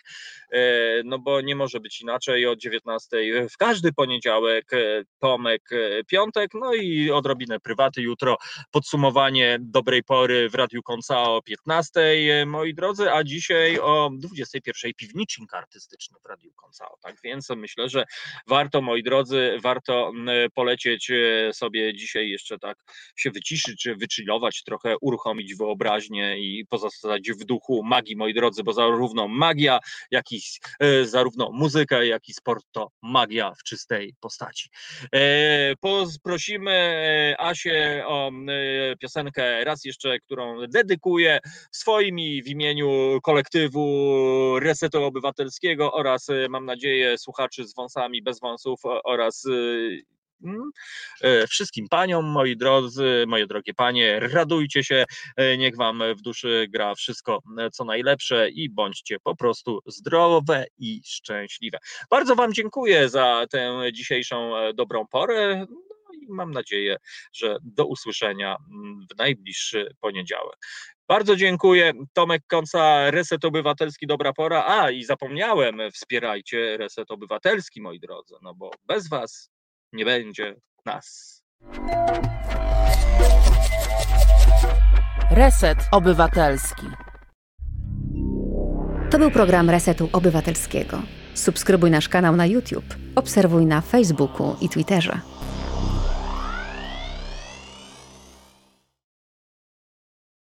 no bo nie może być inaczej. Od 19 w każdy poniedziałek Tomek Piątek, no i odrobinę prywaty. Jutro podsumowanie dobrej pory w Radiu Konca o 15, moi drodzy, a dzisiaj o 21 piwnicznik artystyczny w Radiu Konca. Tak więc myślę, że warto, moi drodzy, warto polecieć e, sobie dzisiaj jeszcze tak się wyciszyć, czy wychillować, trochę uruchomić wyobraźnię i pozostać w duchu magii, moi drodzy, bo zarówno magia, jak i e, zarówno muzyka, jak i sport to magia w czystej postaci. E, prosimy Asię o e, piosenkę raz jeszcze, którą dedykuję swoimi w imieniu kolektywu Resetu Obywatelskiego oraz e, mam nadzieję słuchaczy z wąsami, bez wąsów oraz e, mm, Wszystkim paniom, moi drodzy, moje drogie panie, radujcie się, niech wam w duszy gra wszystko, co najlepsze i bądźcie po prostu zdrowe i szczęśliwe. Bardzo wam dziękuję za tę dzisiejszą dobrą porę i mam nadzieję, że do usłyszenia mm, w najbliższy poniedziałek. Bardzo dziękuję. Tomek Konca, Reset Obywatelski, dobra pora. A i zapomniałem, wspierajcie Reset Obywatelski, moi drodzy, no bo bez Was nie będzie nas. Reset Obywatelski. To był program Resetu Obywatelskiego. Subskrybuj nasz kanał na YouTube, obserwuj na Facebooku i Twitterze.